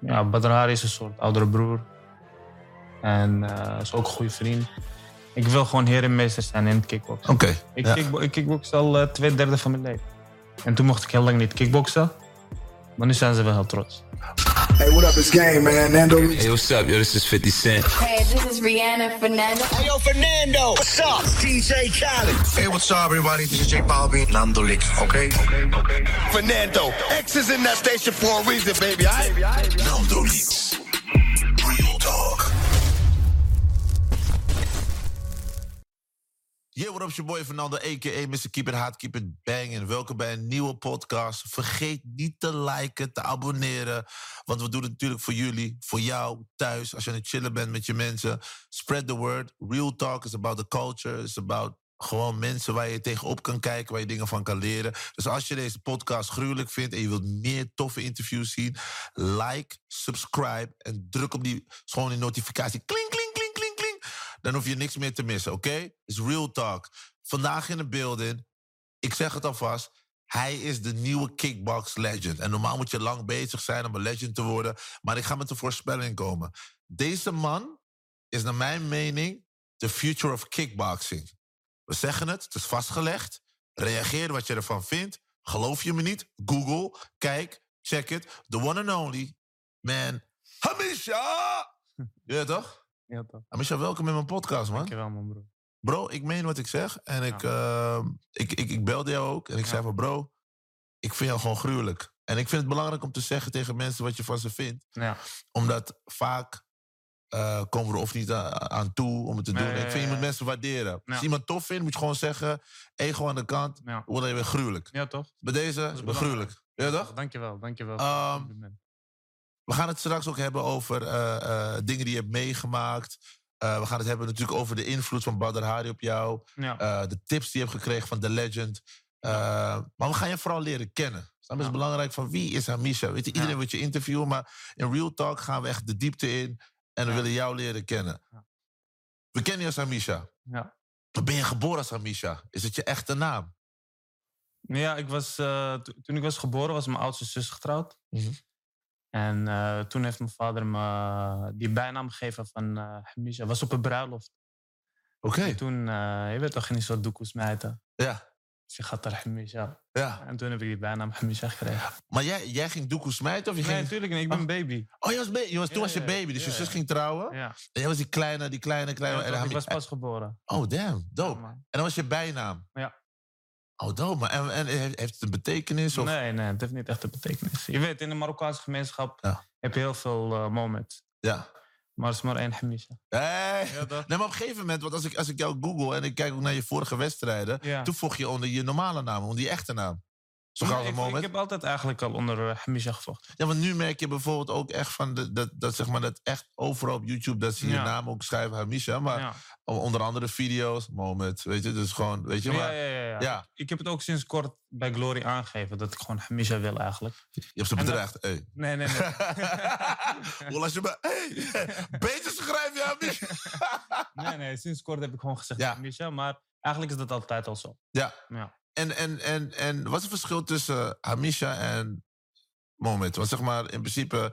ja, Badr Hari is een soort oudere broer. En eh, is ook een goede vriend. Ik wil gewoon heer en meester zijn in het kickboksen. Oké. Ik, ja. kickbo ik kickbox al eh, twee derde van mijn leven. En toen mocht ik heel lang niet kickboksen. Maar nu zijn ze wel heel trots. Hey, what up? It's Game, man. Nando Hey, what's up, yo? This is 50 Cent. Hey, this is Rihanna Fernando. Hey, yo, Fernando. What's up? DJ Khaled. Hey, what's up, everybody? This is J Balvin. Nando Licks, okay? Okay, okay. Fernando. X is in that station for a reason, baby. I. Nando Licks. Yeah, what up, your boy Fernando, a.k.a. Mr. Keep It Hot, Keep It Bang. En welkom bij een nieuwe podcast. Vergeet niet te liken, te abonneren. Want we doen het natuurlijk voor jullie, voor jou, thuis. Als je aan het chillen bent met je mensen. Spread the word. Real talk is about the culture. It's about gewoon mensen waar je tegenop kan kijken, waar je dingen van kan leren. Dus als je deze podcast gruwelijk vindt en je wilt meer toffe interviews zien, like, subscribe en druk op die, die notificatie. Kling. Dan hoef je niks meer te missen, oké? Is real talk. Vandaag in de building, ik zeg het alvast, hij is de nieuwe kickbox legend. En normaal moet je lang bezig zijn om een legend te worden, maar ik ga met een voorspelling komen. Deze man is naar mijn mening de future of kickboxing. We zeggen het, het is vastgelegd. Reageer wat je ervan vindt. Geloof je me niet? Google, kijk, check it. The one and only man, Hamisha! Ja, toch? Ja, toch. Hamisha, welkom in mijn podcast, man. Dankjewel, man, bro. Bro, ik meen wat ik zeg. En ik, ehm, ik, ik, ik belde jou ook. En ik zei van, bro, ik vind jou gewoon gruwelijk. En ik vind het belangrijk om te zeggen tegen mensen wat je van ze vindt. Ja. Omdat vaak eh, komen we er of niet aan toe om het te doen. Nee, ik vind je moet mensen waarderen. Als je iemand tof vindt, moet je gewoon zeggen... ego aan de kant, Ja. word je weer gruwelijk. ja, toch? Bij deze, is ben belangrijk. gruwelijk. Ja, toch? Dankjewel, dankjewel. Ehm, We gaan het straks ook hebben over eh, eh, dingen die je hebt meegemaakt. Eh, we gaan het hebben natuurlijk over de invloed van Badr Hari op jou. ja. de tips die je hebt gekregen van The Legend. Maar we gaan je vooral leren kennen. Dat is Ja. belangrijk van wie is Hamisha. Weet je, iedereen Ja. wil je interviewen, maar in Real Talk gaan we echt de diepte in. En we willen jou leren kennen. We kennen je als Hamisha. ja. Maar ben je geboren als Hamisha? Is het je echte naam? Ja, ik was, to- toen ik was geboren was mijn oudste zus getrouwd. Mhm. En eh, toen heeft mijn vader me die bijnaam gegeven van eh Hamisha. was op een bruiloft. Oké. En toen, eh, je weet toch, hij zo doekoes mijten. Ja. Dus je gaat daar Hamisha. ja. En toen heb ik die bijnaam Hamisha gekregen. Maar jij, jij ging doekoe smijten? Of je Nee, ging... natuurlijk niet. Ik ben een baby. Oh, je was, ba- je was, toen Ja, was je baby, dus je zus ja. ging trouwen. Ja. En jij was die kleine, die kleine, kleine... En dan ik was pas geboren. Oh, damn. Dope. En dat was je bijnaam? Ja. Oh, dope. Maar en, en heeft het een betekenis? Of? Nee, nee, het heeft niet echt een betekenis. Je weet, in de Marokkaanse gemeenschap Ja. heb je heel veel eh, moments. Ja. Maar er is maar één Hamisha. Hey. Ja? Nee, maar op een gegeven moment, want als ik, als ik jou google en ik kijk ook naar je vorige wedstrijden, Ja. toen vocht je onder je normale naam, onder je echte naam. Zo gaat het moment. ik heb altijd eigenlijk al onder eh, Hamisha gevochten. Ja, want nu merk je bijvoorbeeld ook echt van de, dat, dat, zeg maar, dat echt overal op YouTube dat ze je Ja. naam ook schrijven, Hamisha. Maar ja. onder andere video's, moment, weet je, dus gewoon, weet je, maar ja, ja. Ik, heb het ook sinds kort bij Glory aangegeven dat ik gewoon Hamisha wil eigenlijk. je hebt ze bedreigd. Hey. Nee, nee, nee. Wel, als je me, hey, beter schrijf je Hamisha. nee, nee. Sinds kort heb ik gewoon gezegd. Hamisha. Maar eigenlijk is dat altijd al zo. ja. Ja. En, en, en, en wat is het verschil tussen Hamisha en Moment? Want zeg maar, in principe,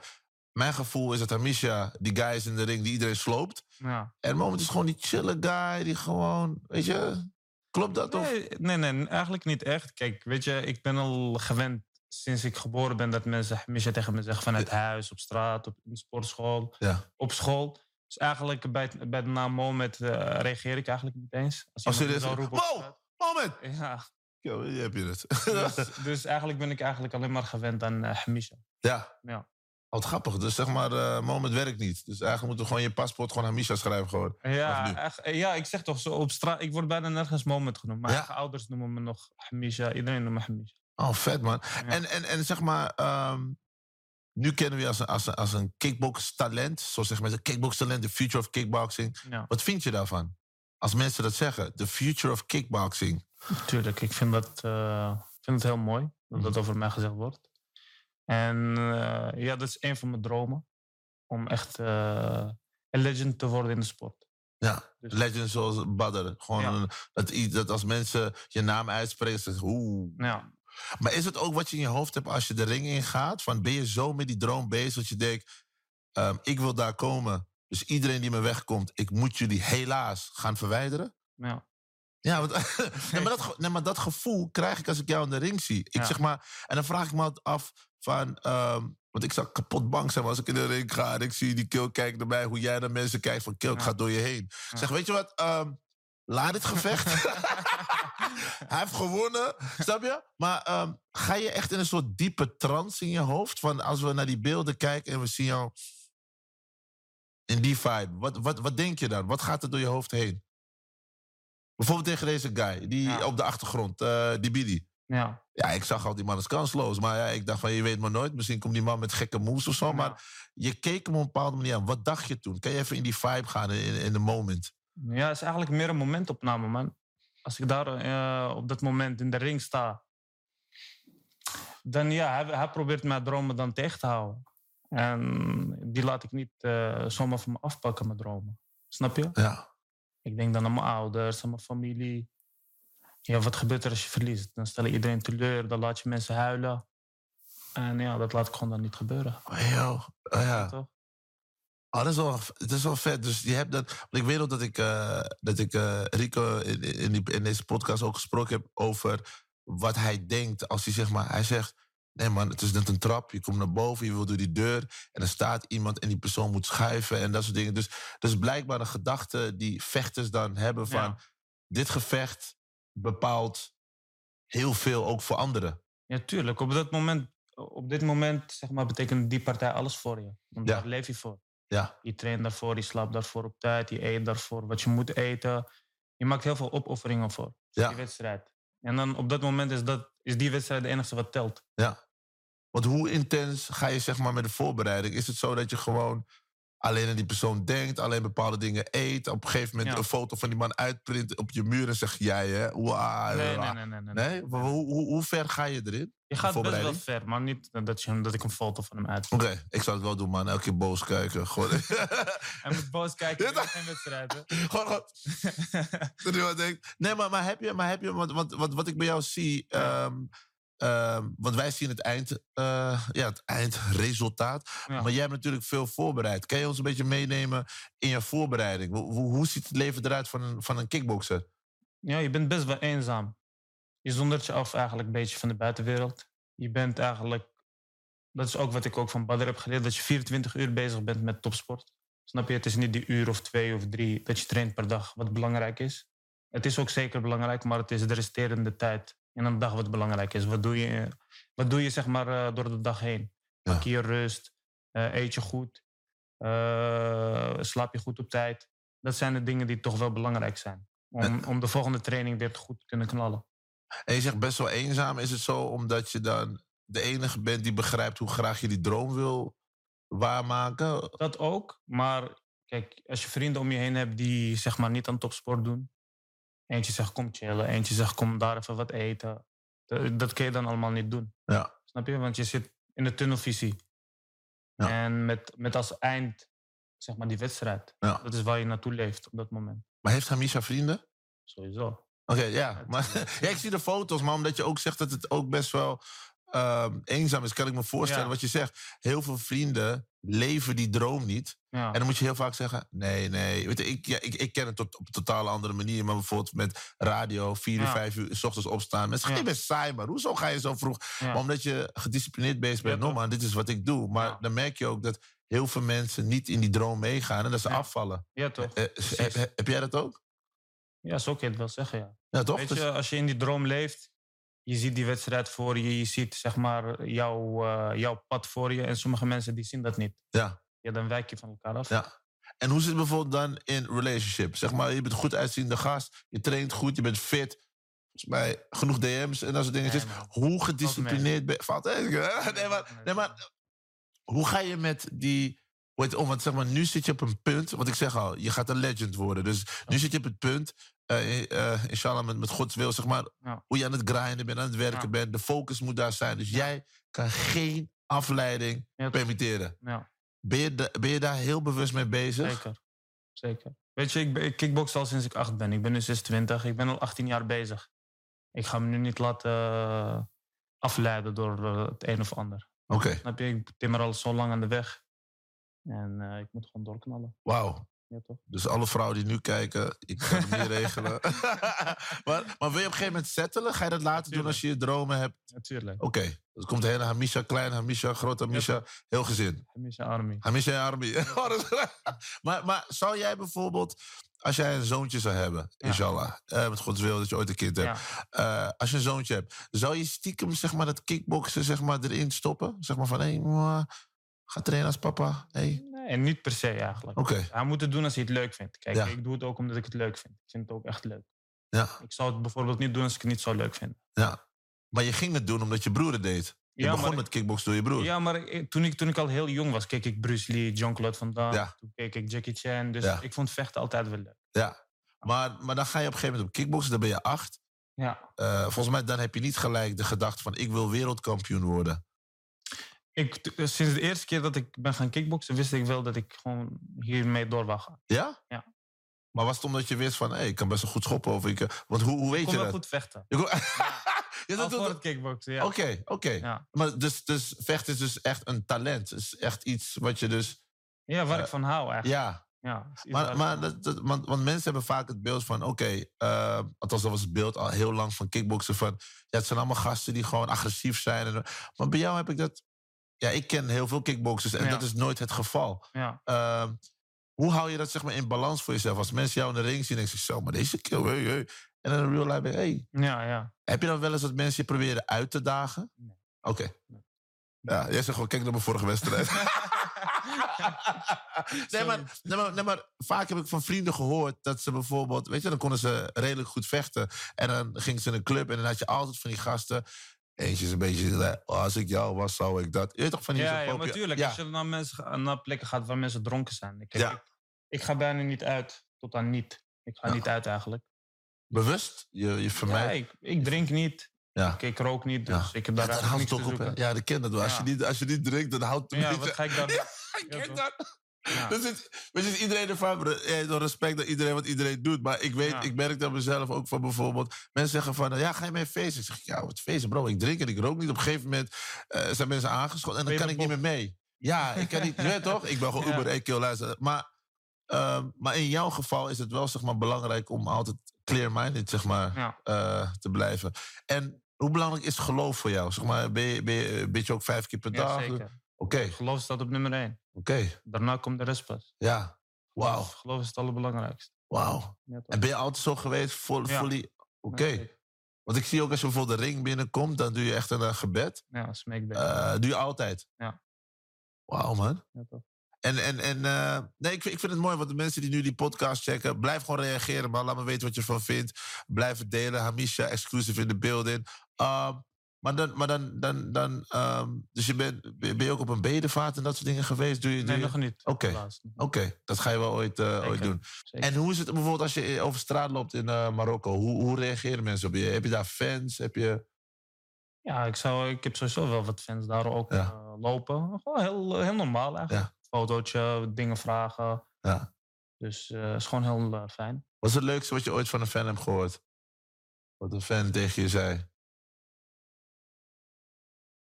mijn gevoel is dat Hamisha die guy is in de ring die iedereen sloopt. ja. En Moment is gewoon die chille guy die gewoon, weet je, klopt dat? Of? Nee, nee, nee, eigenlijk niet echt. Kijk, weet je, ik ben al gewend sinds ik geboren ben dat mensen Hamisha tegen me zeggen vanuit huis, op straat, op in de sportschool, Ja. op school. Dus eigenlijk bij, het- bij de naam Moment eh, reageer ik eigenlijk niet eens. Als je dit zo roept straat. Moment! Ja, Yo, hier heb je het. dus, dus eigenlijk ben ik eigenlijk alleen maar gewend aan eh Hamisha. ja. Ja. Wat grappig. Dus zeg maar, eh Moment werkt niet. Dus eigenlijk moeten we gewoon je paspoort gewoon Hamisha schrijven gewoon. Ja, echt, eh, ja, ik zeg toch zo op straat. Ik word bijna nergens Moment genoemd. Mijn Ja. eigen ouders noemen me nog Hamisha. Iedereen noemt me Hamisha. Oh, vet man. En, en, en zeg maar, ehm, nu kennen we je als een, als een, als een kickbox-talent. Zoals zeggen mensen, kickbox-talent, the future of kickboxing. Ja, Wat vind je daarvan? Als mensen dat zeggen, the future of kickboxing. tuurlijk. Ik vind dat eh, ik vind het heel mooi dat dat over mij gezegd wordt. En eh, ja, dat is een van mijn dromen. Om echt eh, een legend te worden in de sport. Ja, Dus- legends zoals Badr. Gewoon Ja. een- dat, als mensen je naam uitspreken, zeggen ze, oeh. Ja, Maar is het ook wat je in je hoofd hebt als je de ring ingaat? Van ben je zo met die droom bezig dat je denkt, ehm, ik wil daar komen. Dus iedereen die me wegkomt, ik moet jullie helaas gaan verwijderen? Ja. Ja, want, nee, maar dat, nee, maar dat gevoel krijg ik als ik jou in de ring zie. Ik Ja. zeg maar, en dan vraag ik me altijd af van, ehm, want ik zou kapot bang zijn als ik in de ring ga en ik zie die kill kijken naar mij, hoe jij naar mensen kijkt van kill, ik Ja. ga door je heen. Ja. Zeg, weet je wat, ehm, laat dit gevecht. Hij heeft gewonnen, snap je? Maar ehm, ga je echt in een soort diepe trance in je hoofd? Van als we naar die beelden kijken en we zien jou in die vibe. Wat, wat, wat denk je dan? Wat gaat er door je hoofd heen? Bijvoorbeeld tegen deze guy, die Ja. op de achtergrond, eh, die Billy. Ja. Ja, ik zag al die man is kansloos. Maar ja, ik dacht van, je weet maar nooit. Misschien komt die man met gekke moves of zo. Ja. Maar je keek hem op een bepaalde manier aan. Wat dacht je toen? Kan je even in die vibe gaan, in, in de moment? Ja, het is eigenlijk meer een momentopname, man. Als ik daar eh, op dat moment in de ring sta, dan ja, hij, hij probeert mijn dromen dan tegen te houden. En die laat ik niet eh, zomaar van me afpakken, mijn dromen. Snap je? Ja. Ik denk dan aan mijn ouders, aan mijn familie. Ja, wat gebeurt er als je verliest? Dan stel je iedereen teleur, dan laat je mensen huilen. En ja, dat laat ik gewoon dan niet gebeuren. Oh, yo. Oh, ja. Toch? Oh, dat is wel, dat is wel vet. Dus je hebt dat. Want ik weet ook dat ik, eh, dat ik eh, Rico in, in, die, in deze podcast ook gesproken heb over wat hij denkt als hij zeg maar. Hij zegt. Nee man, het is net een trap. Je komt naar boven, je wil door die deur. En er staat iemand en die persoon moet schuiven en dat soort dingen. Dus dat is blijkbaar een gedachte die vechters dan hebben van... Ja. dit gevecht bepaalt heel veel ook voor anderen. Ja, tuurlijk. Op, dat moment, op dit moment zeg maar, betekent die partij alles voor je. Want Ja. daar leef je voor. Ja, Je traint daarvoor, je slaapt daarvoor op tijd, je eet daarvoor wat je moet eten. Je maakt heel veel opofferingen voor, Ja. die wedstrijd. En dan op dat moment is, dat, is die wedstrijd de enige wat telt. ja. Want hoe intens ga je zeg maar met de voorbereiding? Is het zo dat je gewoon alleen aan die persoon denkt, alleen bepaalde dingen eet, op een gegeven moment Ja. een foto van die man uitprint op je muur en zeg jij hè? Wauw, Nee, nee, nee. nee, nee, Nee? Hoe, hoe, hoe ver ga je erin? Je gaat best wel ver, maar niet dat, je, dat ik een foto van hem uit. Oké, ik zou het wel doen, man. Elke keer boos kijken. Gewoon, Hij moet boos kijken, is geen wedstrijd. hè. gewoon, gewoon dat wat denkt. Nee, maar, maar heb je, maar heb je want, want, wat, wat ik bij jou zie, ehm, ehm, want wij zien het, eind, eh, ja, het eindresultaat. Ja. Maar jij hebt natuurlijk veel voorbereid. Kan je ons een beetje meenemen in je voorbereiding? Hoe, hoe, ziet het leven eruit van een, van een kickboxer? Ja, je bent best wel eenzaam. Je zondert je af eigenlijk een beetje van de buitenwereld. Je bent eigenlijk... Dat is ook wat ik ook van Badr heb geleerd. Dat je 24 uur bezig bent met topsport. Snap je? Het is niet die uur of twee of drie dat je traint per dag wat belangrijk is. Het is ook zeker belangrijk, maar het is de resterende tijd in een dag wat belangrijk is. Wat doe je, wat doe je zeg maar eh, door de dag heen? Ja. Pak je je rust? Eh, eet je goed? Eh, slaap je goed op tijd? Dat zijn de dingen die toch wel belangrijk zijn. Om, om de volgende training weer goed te kunnen knallen. En je zegt best wel eenzaam. Is het zo omdat je dan de enige bent die begrijpt hoe graag je die droom wil waarmaken? Dat ook. Maar kijk, als je vrienden om je heen hebt die zeg maar niet aan topsport doen. Eentje zegt kom chillen, eentje zegt kom daar even wat eten. Dat, dat kun je dan allemaal niet doen. Ja. Snap je? Want je zit in de tunnelvisie. Ja. En met, met als eind, zeg maar, die wedstrijd. Ja. Dat is waar je naartoe leeft op dat moment. Maar heeft Hamisha vrienden? Sowieso. Oké, ja. Maar, ja, ik zie de foto's, maar omdat je ook zegt dat het ook best wel ehm, eenzaam is, kan ik me voorstellen Ja. wat je zegt. Heel veel vrienden leven die droom niet. Ja. En dan moet je heel vaak zeggen: nee, nee. Weet je, ik, ja, ik, ik ken het tot, op een totale andere manier. Maar bijvoorbeeld met radio, vier Ja. vijf uur, s ochtends opstaan. Mensen je bent saai, maar hoezo ga je zo vroeg? Maar omdat je gedisciplineerd bezig bent, no man, dit is wat ik doe. Maar dan merk je ook dat heel veel mensen niet in die droom meegaan en dat ze afvallen. ja, toch? Eh, Precies. heb, jij dat ook? Ja, zo kun je het wel zeggen, ja. Ja, toch? Weet Dus- je, als je in die droom leeft, je ziet die wedstrijd voor je, je ziet zeg maar jouw, eh, jouw pad voor je. En sommige mensen die zien dat niet. ja. Ja, dan wijk je van elkaar af. Ja. En hoe zit het bijvoorbeeld dan in relationship? Zeg maar, je bent een goed uitziende gast, je traint goed, je bent fit. Volgens mij genoeg DM's en dat soort dingetjes. Nee, hoe gedisciplineerd ben je? Nee, maar, nee, maar hoe ga je met die... Om? Want zeg maar, nu zit je op een punt, wat ik zeg al, je gaat een legend worden. Dus nu zit je op het punt, eh eh, inshallah met, met Gods wil, zeg maar, Ja. hoe je aan het grinden bent, aan het werken Ja. bent. De focus moet daar zijn. Dus jij kan geen afleiding Ja, permitteren. Ja, Ben je, ben je daar heel bewust mee bezig? zeker. Zeker. Weet je, ik, ik kickbox al sinds ik acht ben. Ik ben nu 26. Ik ben al 18 jaar bezig. Ik ga me nu niet laten, afleiden door eh, het een of ander. Oké, Snap je? Ik timmer al zo lang aan de weg. En eh, ik moet gewoon doorknallen. wauw. Ja, toch? Dus alle vrouwen die nu kijken, ik kan het niet regelen. maar, maar wil je op een gegeven moment settelen? Ga je dat later doen als je je dromen hebt? Natuurlijk. Oké, dus komt de hele Hamisha klein, Hamisha groot, Hamisha heel gezin. Hamisha Army. Hamisha Army. Oh, dat maar, maar zou jij bijvoorbeeld, als jij een zoontje zou hebben, Ja. inshallah, eh, met Gods wil dat je ooit een kind hebt. Ja. Eh, als je een zoontje hebt, zou je stiekem zeg maar, dat kickboksen zeg maar, erin stoppen? Zeg maar van, hé, hey, ga trainen als papa. Hey. Nee, niet per se eigenlijk. Oké, Hij moet het doen als hij het leuk vindt. Kijk, Ja. ik doe het ook omdat ik het leuk vind. Ik vind het ook echt leuk. ja, Ik zou het bijvoorbeeld niet doen als ik het niet zo leuk vind. ja. Maar je ging het doen omdat je broer het deed. Je Ja, begon met kickboksen door je broer. Ja, maar ik- toen, ik, toen ik al heel jong was, keek ik Bruce Lee, Jean-Claude Van Damme. Ja. Toen keek ik Jackie Chan. Dus Ja. ik vond vechten altijd wel leuk. Ja. Maar, maar dan ga je op een gegeven moment op kickboksen, dan ben je acht. Ja. Eh, volgens mij dan heb je niet gelijk de gedachte van ik wil wereldkampioen worden. Ik, eh, sinds de eerste keer dat ik ben gaan kickboksen, wist ik wel dat ik gewoon hiermee door wou gaan. Ja? Ja. Maar was het omdat je wist van, hé, ik kan best wel goed schoppen? Of ik, eh, want hoe, hoe weet Ik kon je wel dat? goed vechten. Je kon- Ja, dat voor het kickboksen, ja. Oké, oké. Ja. Maar dus, dus vechten is dus echt een talent. Het is echt iets wat je dus... Ja, waar Eh, ik van hou eigenlijk. Ja, Ja, maar, ik maar dat, dat- want, want mensen hebben vaak het beeld van, oké, eh, althans dat was het beeld al heel lang van kickboksen van, ja, het zijn allemaal gasten die gewoon agressief zijn. En, maar bij jou heb ik dat, ja, ik ken heel veel kickboxers en Ja. dat is nooit het geval. Ja. Ehm, hoe hou je dat zeg maar in balans voor jezelf? Als mensen jou in de ring zien, denken ze zo, maar deze kill, hey, hey. En dan in real life, hey. Ja, ja. Heb je dan wel eens dat mensen je proberen uit te dagen? Nee. Oké. Nee. Ja, jij zegt gewoon, kijk naar mijn vorige wedstrijd. nee, maar, nee, maar, nee, maar vaak heb ik van vrienden gehoord dat ze bijvoorbeeld... Weet je, dan konden ze redelijk goed vechten. En dan gingen ze in een club en dan had je altijd van die gasten... Eentje is een beetje, oh, als ik jou was, zou ik dat. Je weet toch van die Ja, ja, maar. Ja, Als je naar, mensen, naar plekken gaat waar mensen dronken zijn. Ik, Ja. ik, ik ga bijna niet uit, tot aan niet. Ik ga Ja. niet uit eigenlijk. bewust. Je, je Ja, vermijdt. ik, ik drink niet. Ja. Ik, ik rook niet, dus Ja. ik heb Ja, daar dat eigenlijk niks toch te op. Ja, dat wel. Als, Ja. je niet, als je niet drinkt, dan houdt het Ja, beetje... wat ga ik daar doen? Ja, ik Ja, ken dat. Ja. Dus het, weet je, is iedereen ervan, door respect dat iedereen wat iedereen doet. Maar ik weet, Ja. ik merk dat mezelf ook van bijvoorbeeld... Mensen zeggen van, ja, ga je mee feesten? Ik zeg, ja, wat feesten, bro? Ik drink en ik rook niet. Op een gegeven moment eh, zijn mensen aangeschoten en dan Ben kan ik niet meer mee. Ja, ik kan niet, je weet toch? Ik ben gewoon. Uber, ik kill luisteren. Maar, ehm, maar in jouw geval is het wel, zeg maar, belangrijk om altijd clear-minded, zeg maar, eh, te blijven. En hoe belangrijk is geloof voor jou? Zeg maar, ben je, ben je, bid je ook vijf keer per dag? Oké, Geloof staat op nummer één. Oké. Daarna komt de rest pas. Ja, wauw, Geloof is het allerbelangrijkste. wauw. Ja? En ben je altijd zo geweest, vol, Ja. Oké. Want ik zie ook als je bijvoorbeeld de ring binnenkomt, dan doe je echt een eh, gebed. Ja, smeekbed. Eh, doe je altijd? Ja. Wauw, man. ja, toch? En, en, en eh, nee, ik vind, ik vind het mooi, want de mensen die nu die podcast checken, blijf gewoon reageren, man. Laat me weten wat je ervan vindt. Blijf het delen. Hamisha, exclusive in de building. Ehm, maar dan, maar dan, dan, dan ehm, dus je bent, ben je ook op een bedevaart en dat soort dingen geweest? Doe je, doe Nee, je- nog niet. Oké. Oké, dat ga je wel ooit, eh, ooit doen. Zeker. En hoe is het bijvoorbeeld als je over straat loopt in eh, Marokko? Hoe, hoe reageren mensen op je? Heb je daar fans? Heb je... Ja, ik, zou, ik heb sowieso wel wat fans daar ook Ja. eh, lopen. Gewoon heel, heel normaal eigenlijk. Fotootje, dingen vragen. Ja. Dus het is gewoon heel eh, fijn. Wat is het leukste wat je ooit van een fan hebt gehoord? Wat een fan tegen je zei?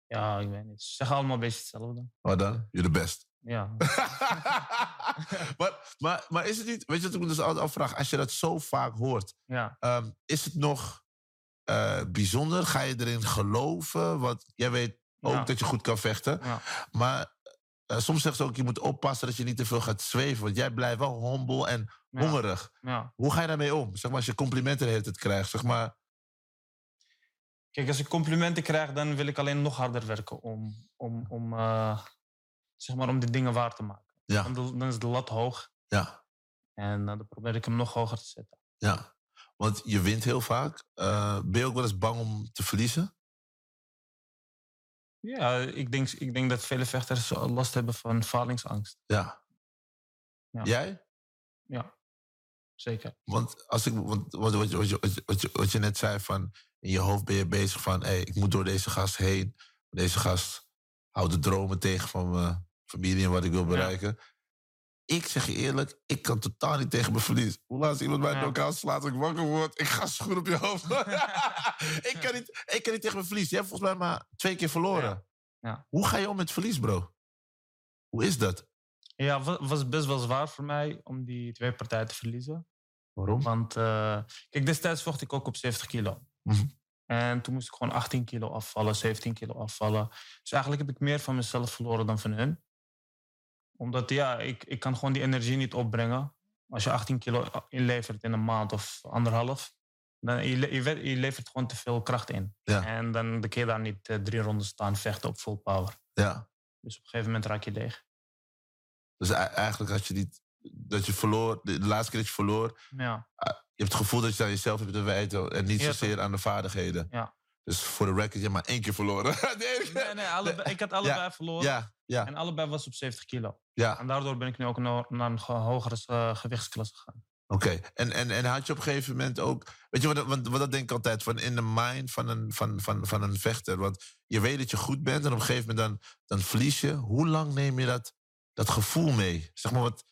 Ja, ik weet niet. Ze zeggen allemaal een beetje hetzelfde. Wat dan? You're the best. Ja. maar, maar, maar is het niet... Weet je wat ik me dus altijd afvraag? Als je dat zo vaak hoort, ja. ehm, is het nog eh, bijzonder? Ga je erin geloven? Want jij weet ook Ja. dat je goed kan vechten. Ja. Maar eh, soms zeggen ze ook, je moet oppassen dat je niet te veel gaat zweven. Want jij blijft wel humble en hongerig. ja. Hoe ga je daarmee om? Zeg maar, als je complimenten de hele tijd krijgt, zeg maar... Kijk, als ik complimenten krijg, dan wil ik alleen nog harder werken om, om, om, eh, zeg maar om die dingen waar te maken. Ja, Dan, dan is de lat hoog ja, en eh, dan probeer ik hem nog hoger te zetten. ja. Want je wint heel vaak. Eh, ben je ook wel eens bang om te verliezen? Ja, ik denk, ik denk dat vele vechters last hebben van falingsangst. Ja. Ja. Jij? Ja, zeker. Want als ik, want, wat, wat, je- wat, wat, je, wat je net zei, van in je hoofd ben je bezig van, hey, ik moet door deze gast heen. Deze gast houdt de dromen tegen van mijn familie en wat ik wil bereiken. Ik zeg je eerlijk, ik kan totaal niet tegen mijn verlies. Hoe laat iemand mij Ja. elkaar slaat als ik wakker word? Ik ga schoen op je hoofd. ik, kan niet, ik kan niet tegen mijn verlies. Je hebt volgens mij maar twee keer verloren. Ja. Hoe ga je om met verlies, bro? Hoe is dat? Ja, wa- was best wel zwaar voor mij om die twee partijen te verliezen. Waarom? Want eh, kijk, destijds vocht ik ook op 70 kilo. En toen moest ik gewoon 18 kilo afvallen, 17 kilo afvallen. Dus eigenlijk heb ik meer van mezelf verloren dan van hun. Omdat ja, ik, ik kan gewoon die energie niet opbrengen. Als je 18 kilo inlevert in een maand of anderhalf, dan je, je, levert gewoon te veel kracht in. Ja. En dan kun je daar niet eh, drie ronden staan vechten op full power. Ja. Dus op een gegeven moment raak je leeg. Dus eigenlijk had je niet... Dat je verloor, de, laatste keer dat je verloor... Ja, Je hebt het gevoel dat je aan jezelf hebt te wijten... en niet Ja, zozeer aan de vaardigheden. Ja. Dus voor de record, je hebt maar één keer verloren. Nee, nee, nee, allebei, ik had allebei verloren. Ja, ja, En allebei was op 70 kilo. ja. En daardoor ben ik nu ook naar, een ge- hogere eh, gewichtsklasse gegaan. Oké, en, en, en had je op een gegeven moment ook... Weet je, wat, want, wat dat denk ik altijd, van in de mind van een, van, van, van een vechter. Want je weet dat je goed bent en op een gegeven moment dan, dan verlies je. Hoe lang neem je dat, dat gevoel mee? Zeg maar wat...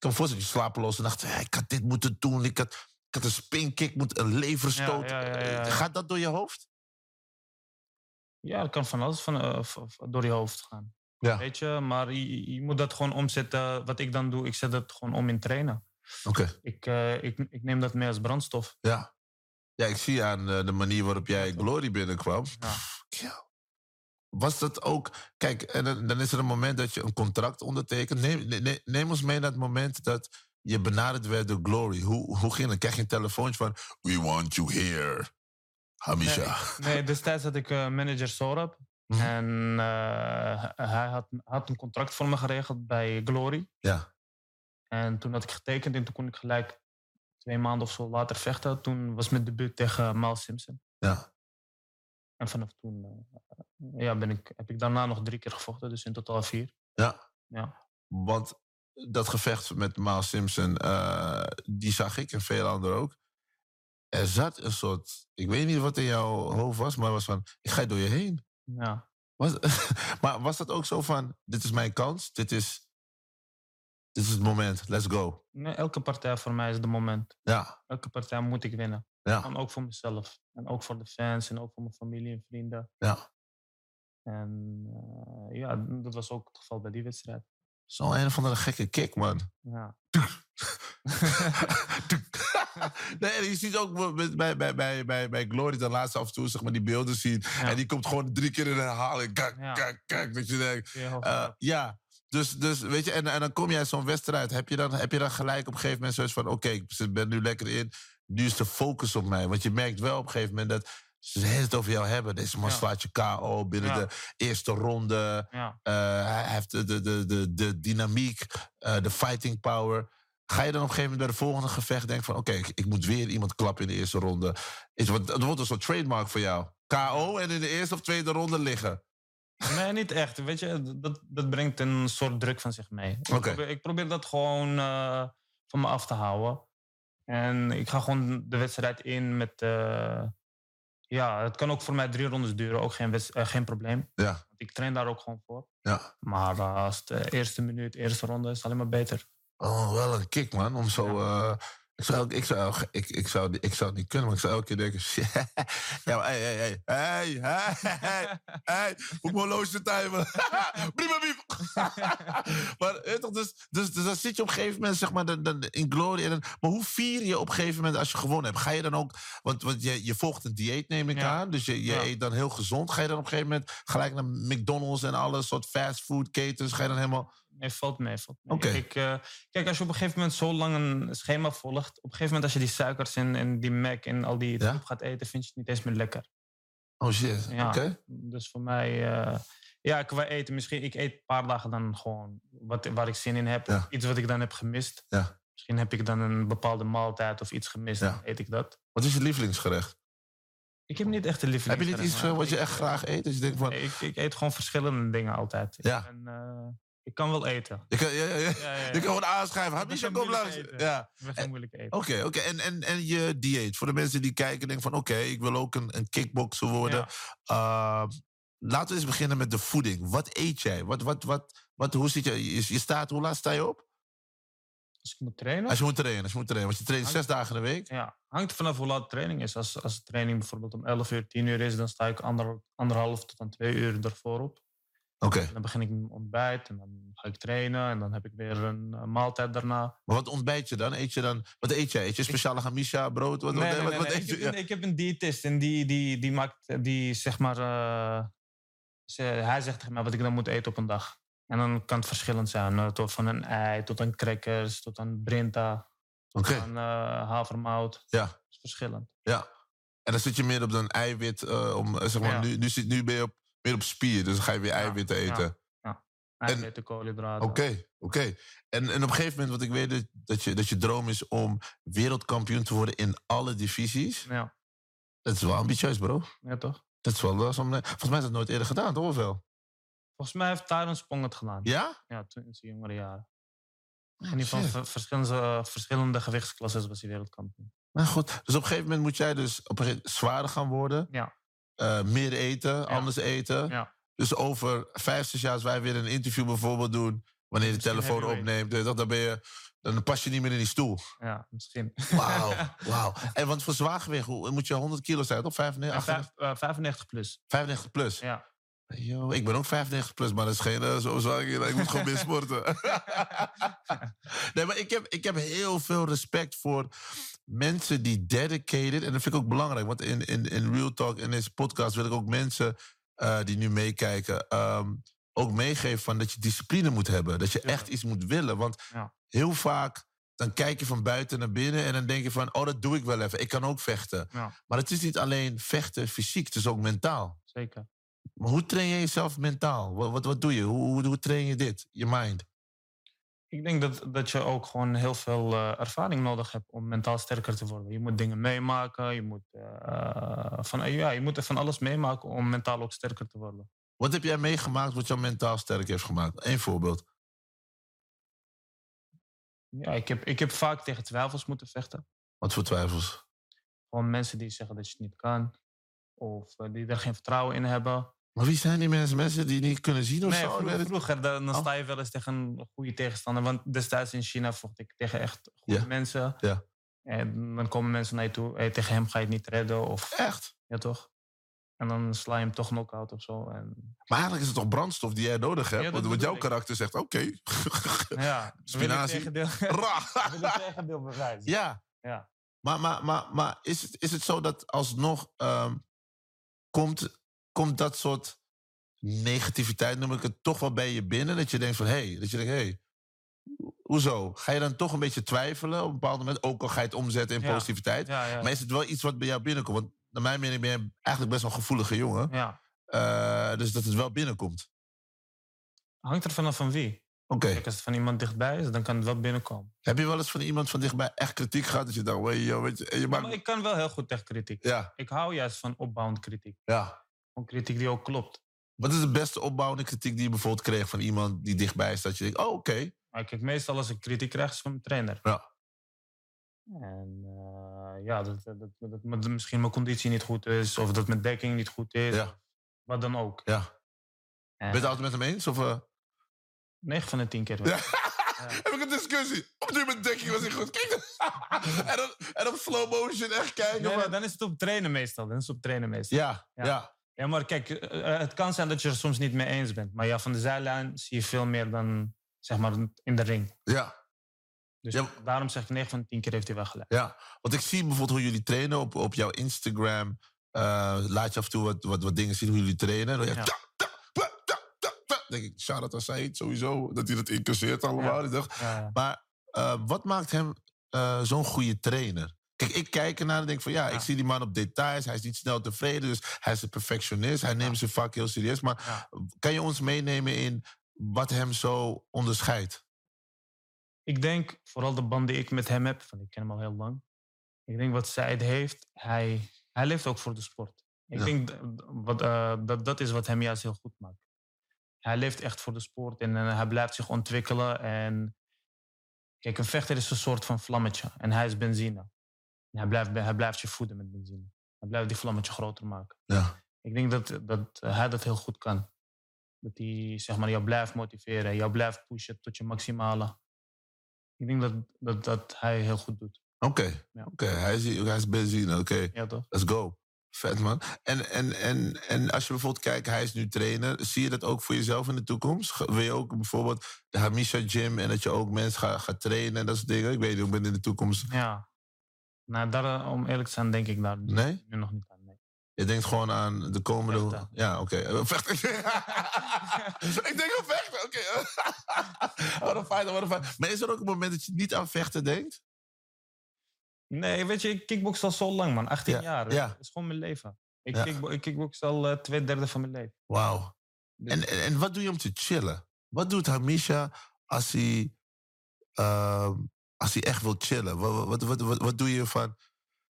Ik kan me voorstellen dat je slapeloos en dacht... "Hey, ik had dit moeten doen, ik had, ik had een spinkick, moeten een leverstoot. Ja, ja, ja, ja, ja. Gaat dat door je hoofd? Ja, dat kan van alles van, eh, door je hoofd gaan. Ja. Weet je, maar je, je moet dat gewoon omzetten. Wat ik dan doe, ik zet dat gewoon om in trainen. Oké, Ik, eh, ik, ik neem dat mee als brandstof. ja. Ja, ik zie aan eh, de manier waarop jij Glory binnenkwam. Ja. Was dat ook... Kijk, en dan, dan is er een moment dat je een contract ondertekent. Neem, ne- neem ons mee naar het moment dat je benaderd werd door Glory. Hoe, hoe ging het? Krijg je een telefoontje van... We want you here, Hamisha. Nee, destijds had ik eh, manager Sorab. Mhm. En eh, hij had, had een contract voor me geregeld bij Glory. Ja, En toen had ik getekend en toen kon ik gelijk twee maanden of zo later vechten. Toen was mijn debuut tegen Miles Simpson. ja. En vanaf toen eh, ja, ben ik, heb ik daarna nog drie keer gevochten, dus in totaal vier. ja. Ja. Want dat gevecht met Miles Simpson, eh, die zag ik en veel anderen ook. Er zat een soort, ik weet niet wat in jouw hoofd was, maar was van, ik ga door je heen. ja. Was, maar was dat ook zo van, dit is mijn kans, dit is, dit is het moment, let's go. Nee, elke partij voor mij is het moment. Ja, Elke partij moet ik winnen. ja, En ook voor mezelf. En ook voor de fans en ook voor mijn familie en vrienden. ja. En eh, ja, dat was ook het geval bij die wedstrijd. Zo'n een of andere gekke kick, man. Ja. nee, je ziet ook bij, bij, bij, bij, bij, Glory de laatste af en toe zeg maar, die beelden zien. En die komt gewoon drie keer in herhaling. Kijk, Ja. kijk, kijk. Dat je denkt, eh, ja, dus, dus weet je, en, en dan kom jij zo'n wedstrijd. Heb je, dan, heb je dan gelijk op een gegeven moment zoiets van: oké, ik ben nu lekker in. Nu is de focus op mij. Want je merkt wel op een gegeven moment dat ze het over jou hebben. Deze man slaat je KO binnen de eerste ronde. Eh, hij heeft de, de, de, de, de dynamiek, eh, de fighting power. Ga je dan op een gegeven moment bij de volgende gevecht denken van... oké, ik, moet weer iemand klappen in de eerste ronde. Is, wat, dat wordt een soort trademark voor jou. KO en in de eerste of tweede ronde liggen. Nee, niet echt. Weet je, dat, dat brengt een soort druk van zich mee. Ik, probeer, ik probeer dat gewoon eh, van me af te houden. En ik ga gewoon de wedstrijd in met... eh, ja, het kan ook voor mij drie rondes duren. Ook geen, eh, geen probleem. Ja, Want ik train daar ook gewoon voor. ja. Maar eh, als de eerste minuut, eerste ronde is, alleen maar beter. Oh, wel een kick, man. Om zo... eh, ik zou, ik, zou, ik, ik, zou, ik zou het niet kunnen, maar ik zou elke keer denken... ja, maar hey, hey, hey, hey, hey, moet mijn horloge timen. Prima, maar toch, dus, dus, dus dan zit je op een gegeven moment zeg maar, dan, dan in glory. En dan, maar hoe vier je op een gegeven moment als je gewonnen hebt? Ga je dan ook... Want, want je, je volgt een dieet, neem ik Ja. aan. Dus je, je Ja. eet dan heel gezond. Ga je dan op een gegeven moment gelijk naar McDonald's en alle soort fastfood ketens? Ga je dan helemaal... Nee, valt mee. Valt mee. Ik, eh, kijk, als je op een gegeven moment zo lang een schema volgt... op een gegeven moment als je die suikers en, en die Mac en al die Ja? troep gaat eten... vind je het niet eens meer lekker. Oh shit, Ja. oké. Dus voor mij, eh, ja, qua eten, misschien, ik eet een paar dagen dan gewoon wat, waar ik zin in heb. Ja. Iets wat ik dan heb gemist. Ja. Misschien heb ik dan een bepaalde maaltijd of iets gemist, Ja. dan eet ik dat. Wat is je lievelingsgerecht? Ik heb niet echt een lieveling. Heb je niet iets eh, wat je echt graag eet? Dus je denkt van, Ik, ik eet gewoon verschillende dingen altijd. Ja. En, ik kan wel eten. je kan, ja, ja, ja. Ja, je kan gewoon aanschrijven. Habisha, kom langs. Ja. Geen moeilijk eten. Oké, oké. En, en, en je dieet. Voor de mensen die kijken en denken van... oké, ik wil ook een, een kickboxer worden. Uh, laten we eens beginnen met de voeding. Wat eet jij? Wat, wat, wat, wat, hoe zit je, je? Je staat, hoe laat sta je op? Als ik moet trainen? Als je moet trainen, als je moet trainen. Want je traint zes dagen in de week. Ja, hangt vanaf hoe laat de training is. Als, als de training bijvoorbeeld om 11 uur, 10 uur is, dan sta ik ander, anderhalf tot aan twee uur ervoor op. Oké. Dan begin ik mijn ontbijt en dan ga ik trainen en dan heb ik weer een, eh, maaltijd daarna. Maar wat ontbijt je dan? Eet je dan? Wat eet jij? Eet je speciale gamisha, brood? Wat, Nee, wat, nee, wat, nee, wat nee. eet Ik, je? heb, een- ik heb een diëtist en die, die, die maakt, die zeg maar, eh, ze- hij zegt tegen mij wat ik dan moet eten op een dag. En dan kan het verschillend zijn, eh, tot van een ei, tot aan crackers, tot aan brinta, Oké, tot aan eh, havermout. ja. Dat is verschillend. Ja. En dan zit je meer op een eiwit. om, zeg maar, Ja. nu, nu, zit, nu ben je op, meer op spier, dus dan ga je weer Ja, eiwitten ja. eten. Eiwitten, koolhydraten. Oké, oké. En, en op een gegeven moment, wat ik weet, dat- dat je, dat je droom is om wereldkampioen te worden in alle divisies. Ja, Dat is wel ambitieus, bro. ja, toch? Dat is wel, wel zo'n- volgens mij is dat nooit eerder gedaan, toch? Of wel? Volgens mij heeft Tyron Spong het gedaan. Ja? Ja, toen in zijn jongere jaren. Oh, In ieder geval verschillende, verschillende gewichtsklassen was hij wereldkampioen. Nou goed, dus op een gegeven moment moet jij dus op een gegeven moment zwaarder gaan worden. Ja, eh, meer eten, anders eten. ja. Dus over vijf, zes jaar als wij weer een interview bijvoorbeeld doen... wanneer je de telefoon opneemt, dan, ben je, dan pas je niet meer in die stoel. ja misschien. Wauw, wauw. En want voor zwaargewicht moet je 100 kilo zijn, toch? 95, Ja, vijf- eh, 95 plus. 95 plus. Ja. Yo, ik ben ook 95 plus, maar dat is geen eh, zo zwaar. Ik moet gewoon meer sporten. nee, maar ik heb, ik heb heel veel respect voor mensen die dedicated. En dat vind ik ook belangrijk. Want in, in, in Real Talk, in deze podcast, wil ik ook mensen eh, die nu meekijken. ehm, ook meegeven van dat je discipline moet hebben. Dat je echt iets moet willen. Want Ja. heel vaak. Dan kijk je van buiten naar binnen en dan denk je van, oh, dat doe ik wel even. Ik kan ook vechten. Ja, Maar het is niet alleen vechten fysiek, het is ook mentaal. zeker. Maar hoe train je jezelf mentaal? Wat, wat, wat doe je? Hoe, hoe, hoe train je dit? Je mind? Ik denk dat, dat je ook gewoon heel veel eh, ervaring nodig hebt om mentaal sterker te worden. Je moet dingen meemaken, je moet, eh, van, ja, je moet er van alles meemaken om mentaal ook sterker te worden. Wat heb jij meegemaakt wat jou mentaal sterk heeft gemaakt? Eén voorbeeld. Ja, ik heb, ik heb vaak tegen twijfels moeten vechten. Wat voor twijfels? Gewoon mensen die zeggen dat je het niet kan. Of eh, die er geen vertrouwen in hebben. Maar wie zijn die mensen? Mensen die niet kunnen zien of Nee, zo? Het- vroeger dan, dan Oh. sta je wel eens tegen een goede tegenstander. Want destijds in China vocht ik tegen echt goede Ja. mensen. Ja. En dan komen mensen naar je toe. Hey, tegen hem ga je het niet redden. Of, Echt? ja, toch? En dan sla je hem toch knock-out of zo. En, Maar eigenlijk is het toch brandstof die jij nodig hebt? Ja, want, want jouw ik. karakter zegt, oké. ja, Spinazie. wil ik tegendeel bewijzen. ja. Ja. Maar, maar, maar, maar is, het, is het zo dat alsnog ehm, komt, komt dat soort negativiteit, noem ik het, toch wel bij je binnen? Dat je denkt van, hé, hey, dat je denkt, hé, hey, hoezo? Ga je dan toch een beetje twijfelen op een bepaald moment? Ook al ga je het omzetten in Ja. positiviteit. Ja, ja. Maar is het wel iets wat bij jou binnenkomt? Want naar mijn mening ben je eigenlijk best wel een gevoelige jongen. ja. Eh, dus dat het wel binnenkomt. Hangt er vanaf van wie. Oké. Kijk, als het van iemand dichtbij is, dan kan het wel binnenkomen. Heb je wel eens van iemand van dichtbij echt kritiek gehad? Dat je dacht, weet je, je maakt... Maar ik kan wel heel goed tegen kritiek. Ja, Ik hou juist van opbouwende kritiek. ja. Van kritiek die ook klopt. Wat is de beste opbouwende kritiek die je bijvoorbeeld kreeg van iemand die dichtbij is? Dat je denkt, oh, oké. Maar kijk, meestal als ik kritiek krijg, is van mijn trainer. Ja. En eh, ja, dat, dat, dat, misschien mijn conditie niet goed is, of dat mijn dekking niet goed is. Ja. Wat dan ook. Ja. En Ben je het altijd met hem eens? Of, eh? 9 van de 10 keer wel. Ja. Heb ik een discussie? Op nu met dekking was ik goed. Kijk en, dan, en op slow motion echt kijken. Nee, dan is het op trainen meestal. Dan is het op trainen meestal. ja, ja, Ja. Ja, maar kijk, eh, het kan zijn dat je er soms niet mee eens bent. Maar ja, van de zijlijn zie je veel meer dan zeg maar in de ring. ja, Dus Ja. daarom zeg ik 9 van de 10 keer heeft hij wel gelijk. ja. Want ik zie bijvoorbeeld hoe jullie trainen op, op jouw Instagram. Eh, laat je af en toe wat, wat, wat dingen zien hoe jullie trainen. Ja. Denk ik, shout-out aan Said sowieso. Dat hij dat incasseert allemaal. Dacht, ja. Maar eh, wat maakt hem eh, zo'n goede trainer? Kijk, ik kijk ernaar en denk van ja, Ja. ik zie die man op details. Hij is niet snel tevreden, dus hij is een perfectionist. Hij neemt zijn vak heel serieus. Maar Ja. kan je ons meenemen in wat hem zo onderscheidt? Ik denk, vooral de band die ik met hem heb, want ik ken hem al heel lang. Ik denk wat Said heeft, hij, hij leeft ook voor de sport. Ik Ja. denk wat, eh, dat dat is wat hem juist heel goed maakt. Hij leeft echt voor de sport en eh, hij blijft zich ontwikkelen. En kijk, een vechter is een soort van vlammetje en hij is benzine. En hij, blijft, hij blijft je voeden met benzine. Hij blijft die vlammetje groter maken. Ja. Ik denk dat, dat hij dat heel goed kan. Dat hij zeg maar, jou blijft motiveren, jou blijft pushen tot je maximale. Ik denk dat, dat, dat hij heel goed doet. Oké, Ja. oké. Hij is, hij is benzine, oké. Ja, toch? Let's go. Vet, man. En, en, en, en als je bijvoorbeeld kijkt, hij is nu trainer. Zie je dat ook voor jezelf in de toekomst? Wil je ook bijvoorbeeld de Hamisha Gym en dat je ook mensen gaat, gaat trainen en dat soort dingen? Ik weet niet, ik ben in de toekomst. Ja. Nou, daar, eh, om eerlijk te zijn, denk ik daar nu- Nee? nu nog niet aan. Nee. Je denkt gewoon aan de komende... Vechten. Ja, oké. Vechten. ik denk aan vechten, oké. Wat een feit, wat een feit. Maar is er ook een moment dat je niet aan vechten denkt? Nee, weet je, ik kickbox al zo lang, man. 18 Ja, jaar. ja. Dat is gewoon mijn leven. Ik, Ja. kickbo ik kickbox al eh, twee derde van mijn leven. Wauw. Dus- En, en, en wat doe je om te chillen? Wat doet Hamisha als hij, ehm, als hij echt wil chillen? Wat, wat, wat, wat, wat doe je van...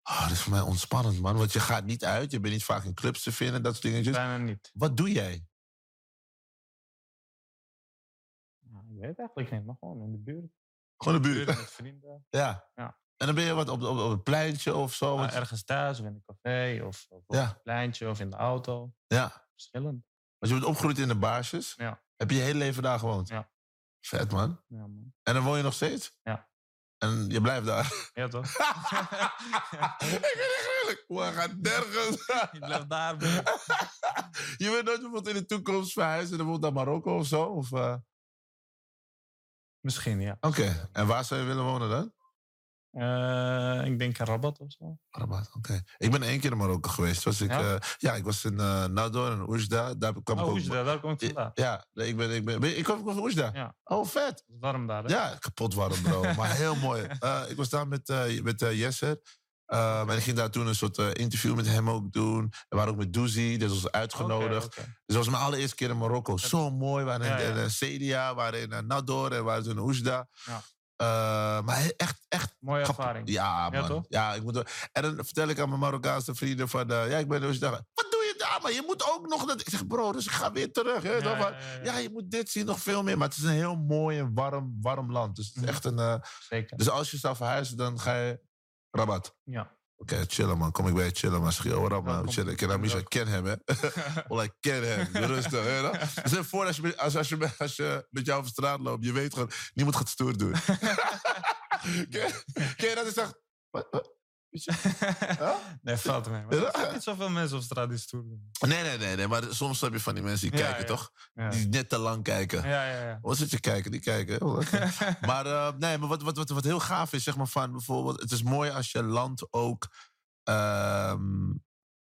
Oh, dat is voor mij ontspannend, man. Want je gaat niet uit. Je bent niet vaak in clubs te vinden, dat soort dingetjes. Bijna niet. Wat doe jij? Ja, ik weet eigenlijk niet, maar gewoon in de buurt. Gewoon de buurt buurt. met vrienden. Ja. Ja. En dan ben je wat op, op, op het pleintje of zo. Want- ergens thuis of in een café of, of op Ja. een pleintje of in de auto. ja. Verschillend. Want je bent opgegroeid in de baarsjes. Ja. Heb je je hele leven daar gewoond? Ja. Vet, man. Ja, man. En dan woon je nog steeds? Ja. En je blijft daar? Ja, toch? ik ben eerlijk. We gaan nergens. Je blijft daar. je wilt nooit bijvoorbeeld in de toekomst verhuizen en bijvoorbeeld naar Marokko of zo? Of, eh? Misschien, ja. Oké, en waar zou je willen wonen dan? Eh, ik denk Rabat of zo. Rabat, oké. Ik ben één keer in Marokko geweest. Was ik, Ja? ja? ja, ik was in eh Nador en Oujda. Daar kwam ik Oh, ook- Oujda, daar kom ik vandaan. Ja, ik ben, ik ben, ik kom van Oujda. Ja. Oh, vet. Warm daar, hè? Ja, kapot warm, bro. maar heel mooi. Eh, ik was daar met, eh met eh, Yesser. Ehm, en ik ging daar toen een soort eh, interview met hem ook doen. We waren ook met Douzi, dus was uitgenodigd. Dus dat was mijn allereerste keer in Marokko. Zo mooi. We waren in, Ja, ja. in, eh, Cedia, we waren in eh, Nador en we waren in Oujda. Ja. Eh, maar echt, echt Mooie ervaring. Ja, man. toch? Ja, ik moet En dan vertel ik aan mijn Marokkaanse vrienden van... eh, ja, ik ben dus daar. Wat doe je daar, man? Je moet ook nog... Dat... Ik zeg, bro, dus ik ga weer terug. Hè, Ja, toch, ja, maar- je moet dit zien, nog veel meer. Maar het is een heel mooi en warm, warm land. Dus het is Mhm. echt een... eh, Zeker. dus als je zou verhuizen, dan ga je... Rabat. Ja. Oké, chillen, man. Kom ik bij je chillen, man. Schreeuw, wat up, man. Chillen. Ik ken Amisha, ik ken hem, hè. Well, ik ken hem. Rustig, hè. dan? Stel voor als je, met- als, als, je, als je met jou over straat loopt, je weet gewoon, niemand gaat stoer doen. ken, ken je dat je zegt... Nee, valt mee. Maar er zijn niet zoveel mensen op straat die stoer doen. Nee, nee, nee, nee. Maar soms heb je van die mensen die Ja, kijken, ja. toch? Die net te lang kijken. ja, ja. ja. Wat zit je kijken? Die kijken. Maar eh, nee, maar wat, wat, wat, wat heel gaaf is, zeg maar van bijvoorbeeld... Het is mooi als je land ook ehm,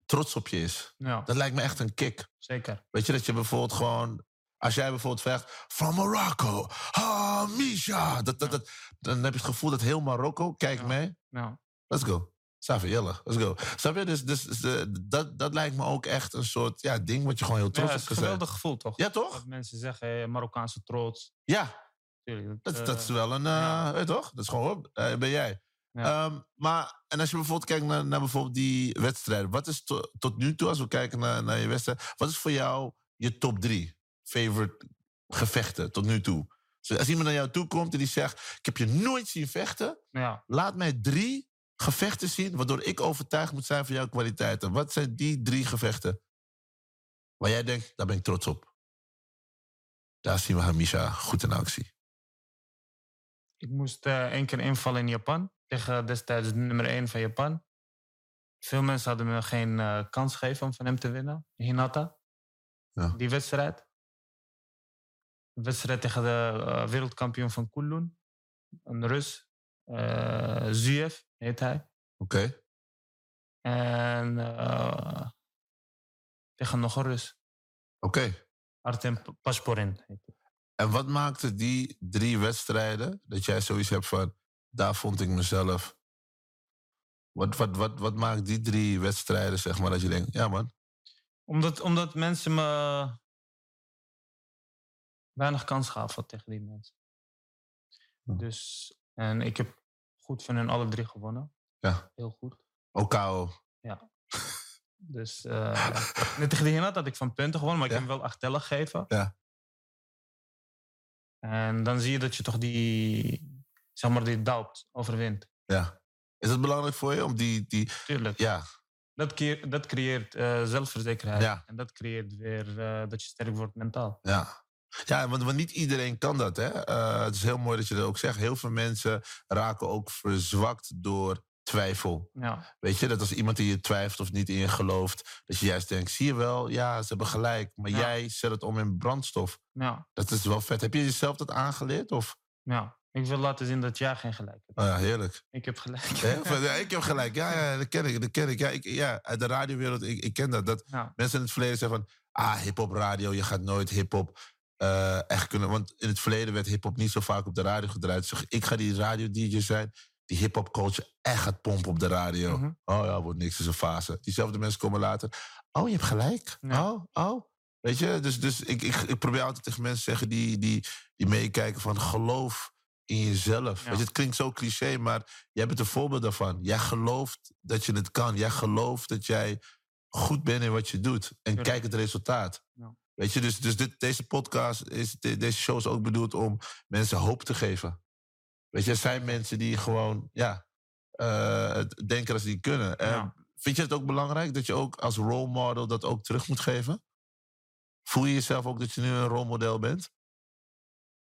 trots op je is. ja, Dat lijkt me echt een kick. zeker. Weet je, dat je bijvoorbeeld gewoon... Als jij bijvoorbeeld zegt, from Morocco, ah, Misha. Dat, dat, dat, dan heb je het gevoel dat heel Marokko, kijk mee, Ja. let's go. Safi, jelle, let's go. Snap je? Dus, dus, dus, eh, dat, dat lijkt me ook echt een soort ja, ding wat je gewoon heel Ja, trots het op een kan zijn. geweldig gevoel, toch? Ja, toch? Dat mensen zeggen, hey, Marokkaanse trots. Ja, Tuurlijk, dat, eh, dat is wel een... eh ja. je toch? Dat is gewoon, eh, ben jij. Ja. Ehm, maar, en als je bijvoorbeeld kijkt naar, naar bijvoorbeeld die wedstrijden. Wat is to- tot nu toe, als we kijken naar, naar je wedstrijd... Wat is voor jou je top drie favorite gevechten tot nu toe? Dus als iemand naar jou toe komt en die zegt... Ik heb je nooit zien vechten. Ja, Laat mij drie gevechten zien... waardoor ik overtuigd moet zijn van jouw kwaliteiten. Wat zijn die drie gevechten? Waar jij denkt, daar ben ik trots op. Daar zien we Hamisha goed in actie. ik moest eh, één keer invallen in Japan. Tegen destijds de nummer 1 van Japan. Veel mensen hadden me geen eh, kans gegeven om van hem te winnen. Hinata. Ja. Die wedstrijd. Een wedstrijd tegen de eh, wereldkampioen van Kunlun. Een Rus. Eh Zuev heet hij. Oké? En eh, tegen nog een Rus. Oké. Artem Pasporin heet hij. En wat maakte die drie wedstrijden dat jij zoiets hebt van, daar vond ik mezelf. Wat, wat, wat, wat maakt die drie wedstrijden, zeg maar, dat je denkt, ja man, Omdat, omdat mensen me weinig kans gaven tegen die mensen. Ja. Dus, en ik heb goed van hen alle drie gewonnen. Ja. Heel goed. OKO. Dus eh, net tegen Hinat had ik van punten gewonnen, maar ik Ja. heb hem wel acht tellen gegeven. Ja. En dan zie je dat je toch die, zeg maar, die doubt overwint. Ja. Is het belangrijk voor je om die, die Tuurlijk. ja, Dat, creë- dat creëert eh, zelfverzekerheid. Ja. En dat creëert weer eh, dat je sterk wordt mentaal. ja. Ja, want, want niet iedereen kan dat. Hè? Eh, het is heel mooi dat je dat ook zegt. Heel veel mensen raken ook verzwakt door twijfel. Ja, Weet je, dat als iemand in je twijfelt of niet in je gelooft, dat je juist denkt: zie je wel, ja, ze hebben gelijk. Maar Ja. jij zet het om in brandstof. ja, Dat is wel vet. Heb je jezelf dat aangeleerd? Of? ja. Ik wil laten zien dat jij geen gelijk hebt. Oh ja, heerlijk. Ik heb gelijk. Van, ja, ik heb gelijk. Ja, ja, dat ken ik. Dat ken ik. Ja, ik, ja uit de radiowereld, ik, ik ken dat. Dat mensen in het verleden zeggen van... Ah, hip-hop radio, je gaat nooit hip-hop eh, echt kunnen. Want in het verleden werd hip-hop niet zo vaak op de radio gedraaid. Zeg, ik ga die radio-DJ zijn die hip-hop culture echt gaat pompen op de radio. Mhm. Oh ja, wordt niks, is een fase. Diezelfde mensen komen later. Oh, je hebt gelijk. Ja. Oh, oh. Weet je, dus, dus ik, ik, ik probeer altijd tegen mensen te zeggen die, die, die meekijken van geloof in jezelf. Ja. Weet je, het klinkt zo cliché, maar jij bent een voorbeeld daarvan. Jij gelooft dat je het kan. Jij gelooft dat jij goed bent in wat je doet. En kijk het resultaat. Weet je, dus, dus dit, deze podcast, is, de- deze show is ook bedoeld om mensen hoop te geven. Weet je, er zijn mensen die gewoon, ja, het denken dat ze niet kunnen. Vind je het ook belangrijk dat je ook als role model dat ook terug moet geven? Voel je jezelf ook dat je nu een rolmodel bent?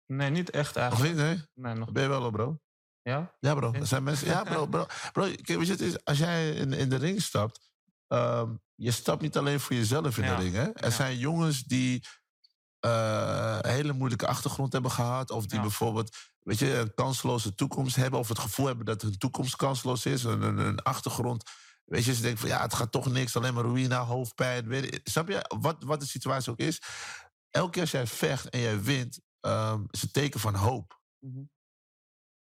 nee, niet echt eigenlijk. niet? Nee? Nee, nog. Ben je wel, bro? Ja? Ja, bro. Er zijn mensen. Ja, bro. bro, bro kijk, weet je, het is, als jij in, in de ring stapt. ehm, je stapt niet alleen voor jezelf in Ja. de ring. Hè? Er Ja. zijn jongens die eh, een hele moeilijke achtergrond hebben gehad. Of die Ja. bijvoorbeeld weet je, een kansloze toekomst hebben. Of het gevoel hebben dat hun toekomst kansloos is. Een, een, een achtergrond. Weet je, ze denken van ja, het gaat toch niks. Alleen maar ruïne, hoofdpijn. Weet je, snap je? Wat, wat de situatie ook is. Elke keer als jij vecht en jij wint. ehm, is een teken van hoop Mhm.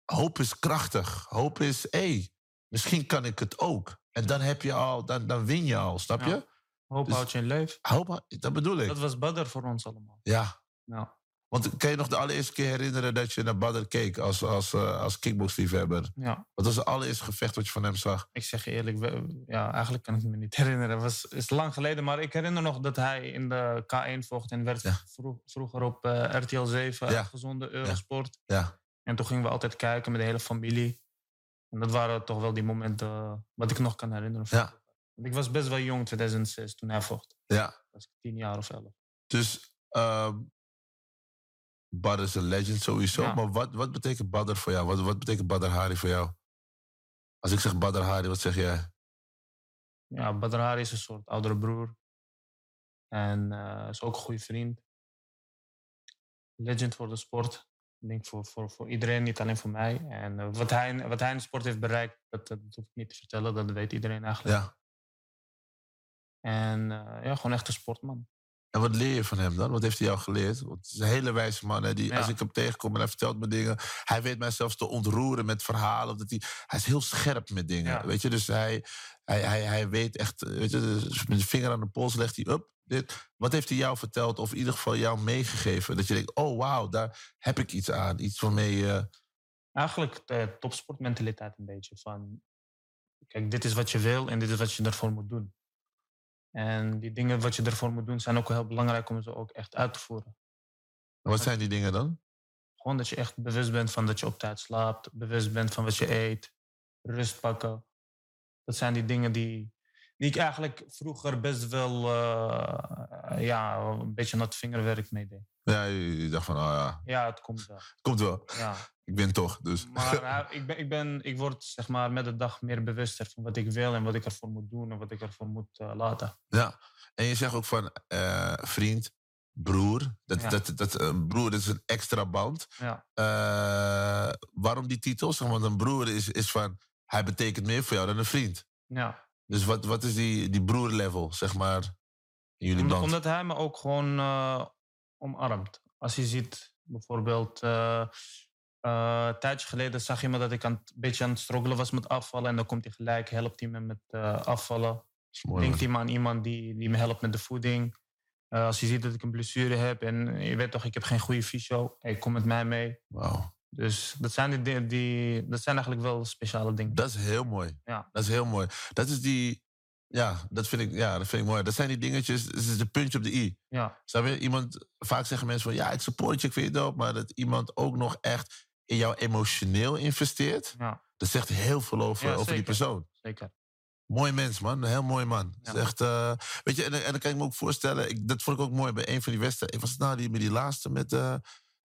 hoop is krachtig. Hoop is, hé, hey, misschien kan ik het ook. En dan heb je al, dan, dan win je al, snap Ja. je? Hoop Dus- houdt je in leef. Hoop, dat bedoel ik. Dat was Badr voor ons allemaal. Ja. Ja. Want kan je nog de allereerste keer herinneren dat je naar Badr keek als, als, eh, als kickboxliefhebber? ja, Wat was het allereerste gevecht wat je van hem zag? ik zeg je eerlijk, ja, eigenlijk kan ik me niet herinneren. Het was, is lang geleden, maar ik herinner nog dat hij in de K1 vocht en werd Ja. vroeg- vroeger op eh, RTL 7 Ja. gezonde Eurosport. Ja. En toen gingen we altijd kijken met de hele familie. En dat waren toch wel die momenten eh, wat ik nog kan herinneren. Ja. Want ik was best wel jong, 2006, toen hij vocht. Ja. was ik tien jaar of elf. Dus ehm Badr is een legend sowieso. Ja. Maar wat, wat betekent Badr voor jou? Wat, wat betekent Badr Hari voor jou? Als ik zeg Badr Hari, wat zeg jij? Ja, Badr Hari is een soort oudere broer. En eh, is ook een goede vriend. Legend voor de sport. Ik denk voor, voor, voor iedereen, niet alleen voor mij. En eh, wat, hij, wat hij in de sport heeft bereikt, dat, dat hoef ik niet te vertellen. Dat weet iedereen eigenlijk. Ja. En eh, ja, gewoon echt een sportman. En wat leer je van hem dan? Wat heeft hij jou geleerd? Want het is een hele wijze man. Hè, die, Ja. Als ik hem tegenkom en hij vertelt me dingen... Hij weet mij zelfs te ontroeren met verhalen. Of dat hij, hij is heel scherp met dingen. Ja. Weet je, dus hij, hij, hij, hij weet echt... Weet je, dus met de vinger aan de pols legt hij op. Dit. Wat heeft hij jou verteld? Of in ieder geval jou meegegeven? Dat je denkt, oh wauw, daar heb ik iets aan. Iets waarmee... eh Eigenlijk de topsportmentaliteit een beetje. Van, kijk, dit is wat je wil en dit is wat je ervoor moet doen. En die dingen wat je ervoor moet doen zijn ook heel belangrijk om ze ook echt uit te voeren. wat zijn die dingen dan? Gewoon dat je echt bewust bent van dat je op tijd slaapt, bewust bent van wat je eet, rust pakken. Dat zijn die dingen die, die ik eigenlijk vroeger best wel eh, ja, een beetje nat vingerwerk mee deed. Ja, je, je dacht van, oh ja, Ja, het komt wel. komt wel. Ja. Ik win toch, dus... Maar eh, ik, ben, ik, ben, ik word zeg maar, met de dag meer bewuster van wat ik wil en wat ik ervoor moet doen en wat ik ervoor moet eh, laten. Ja, en je zegt ook van vriend, broer. Dat, Ja. dat, dat, een broer dat is een extra band. Ja. Waarom die titel? Zeg, Want een broer is, is van, hij betekent meer voor jou dan een vriend. Ja. Dus wat, wat is die, die broerlevel, zeg maar, in jullie Omdat, band? omdat hij me ook gewoon eh, omarmt. Als je ziet, bijvoorbeeld, eh, eh, een tijdje geleden zag je me dat ik aan, een beetje aan het struggelen was met afvallen. En dan komt hij gelijk, helpt hij me met afvallen. Mooi, Denkt man. hij me aan iemand die, die me helpt met de voeding. Als je ziet dat ik een blessure heb en je weet toch, ik heb geen goede fysio. Hey, kom met mij mee. Wauw. Dus dat zijn, die, die, dat zijn eigenlijk wel speciale dingen. Dat is heel mooi. Ja. Dat is heel mooi. Dat is die, ja, dat vind ik, ja, dat vind ik mooi. Dat zijn die dingetjes, dat is de puntje op de i. Ja, Snap je? Iemand, vaak zeggen mensen van ja, ik support je, ik vind je dope. Maar dat iemand ook nog echt in jou emotioneel investeert. ja Dat zegt heel veel over, Ja, over die persoon. zeker. Mooi mens, man. Een heel mooi man. Het Ja. echt, eh, weet je, en, en dan kan ik me ook voorstellen... Ik, dat vond ik ook mooi bij een van die wedstrijden. Was het nou die, met die laatste met, eh,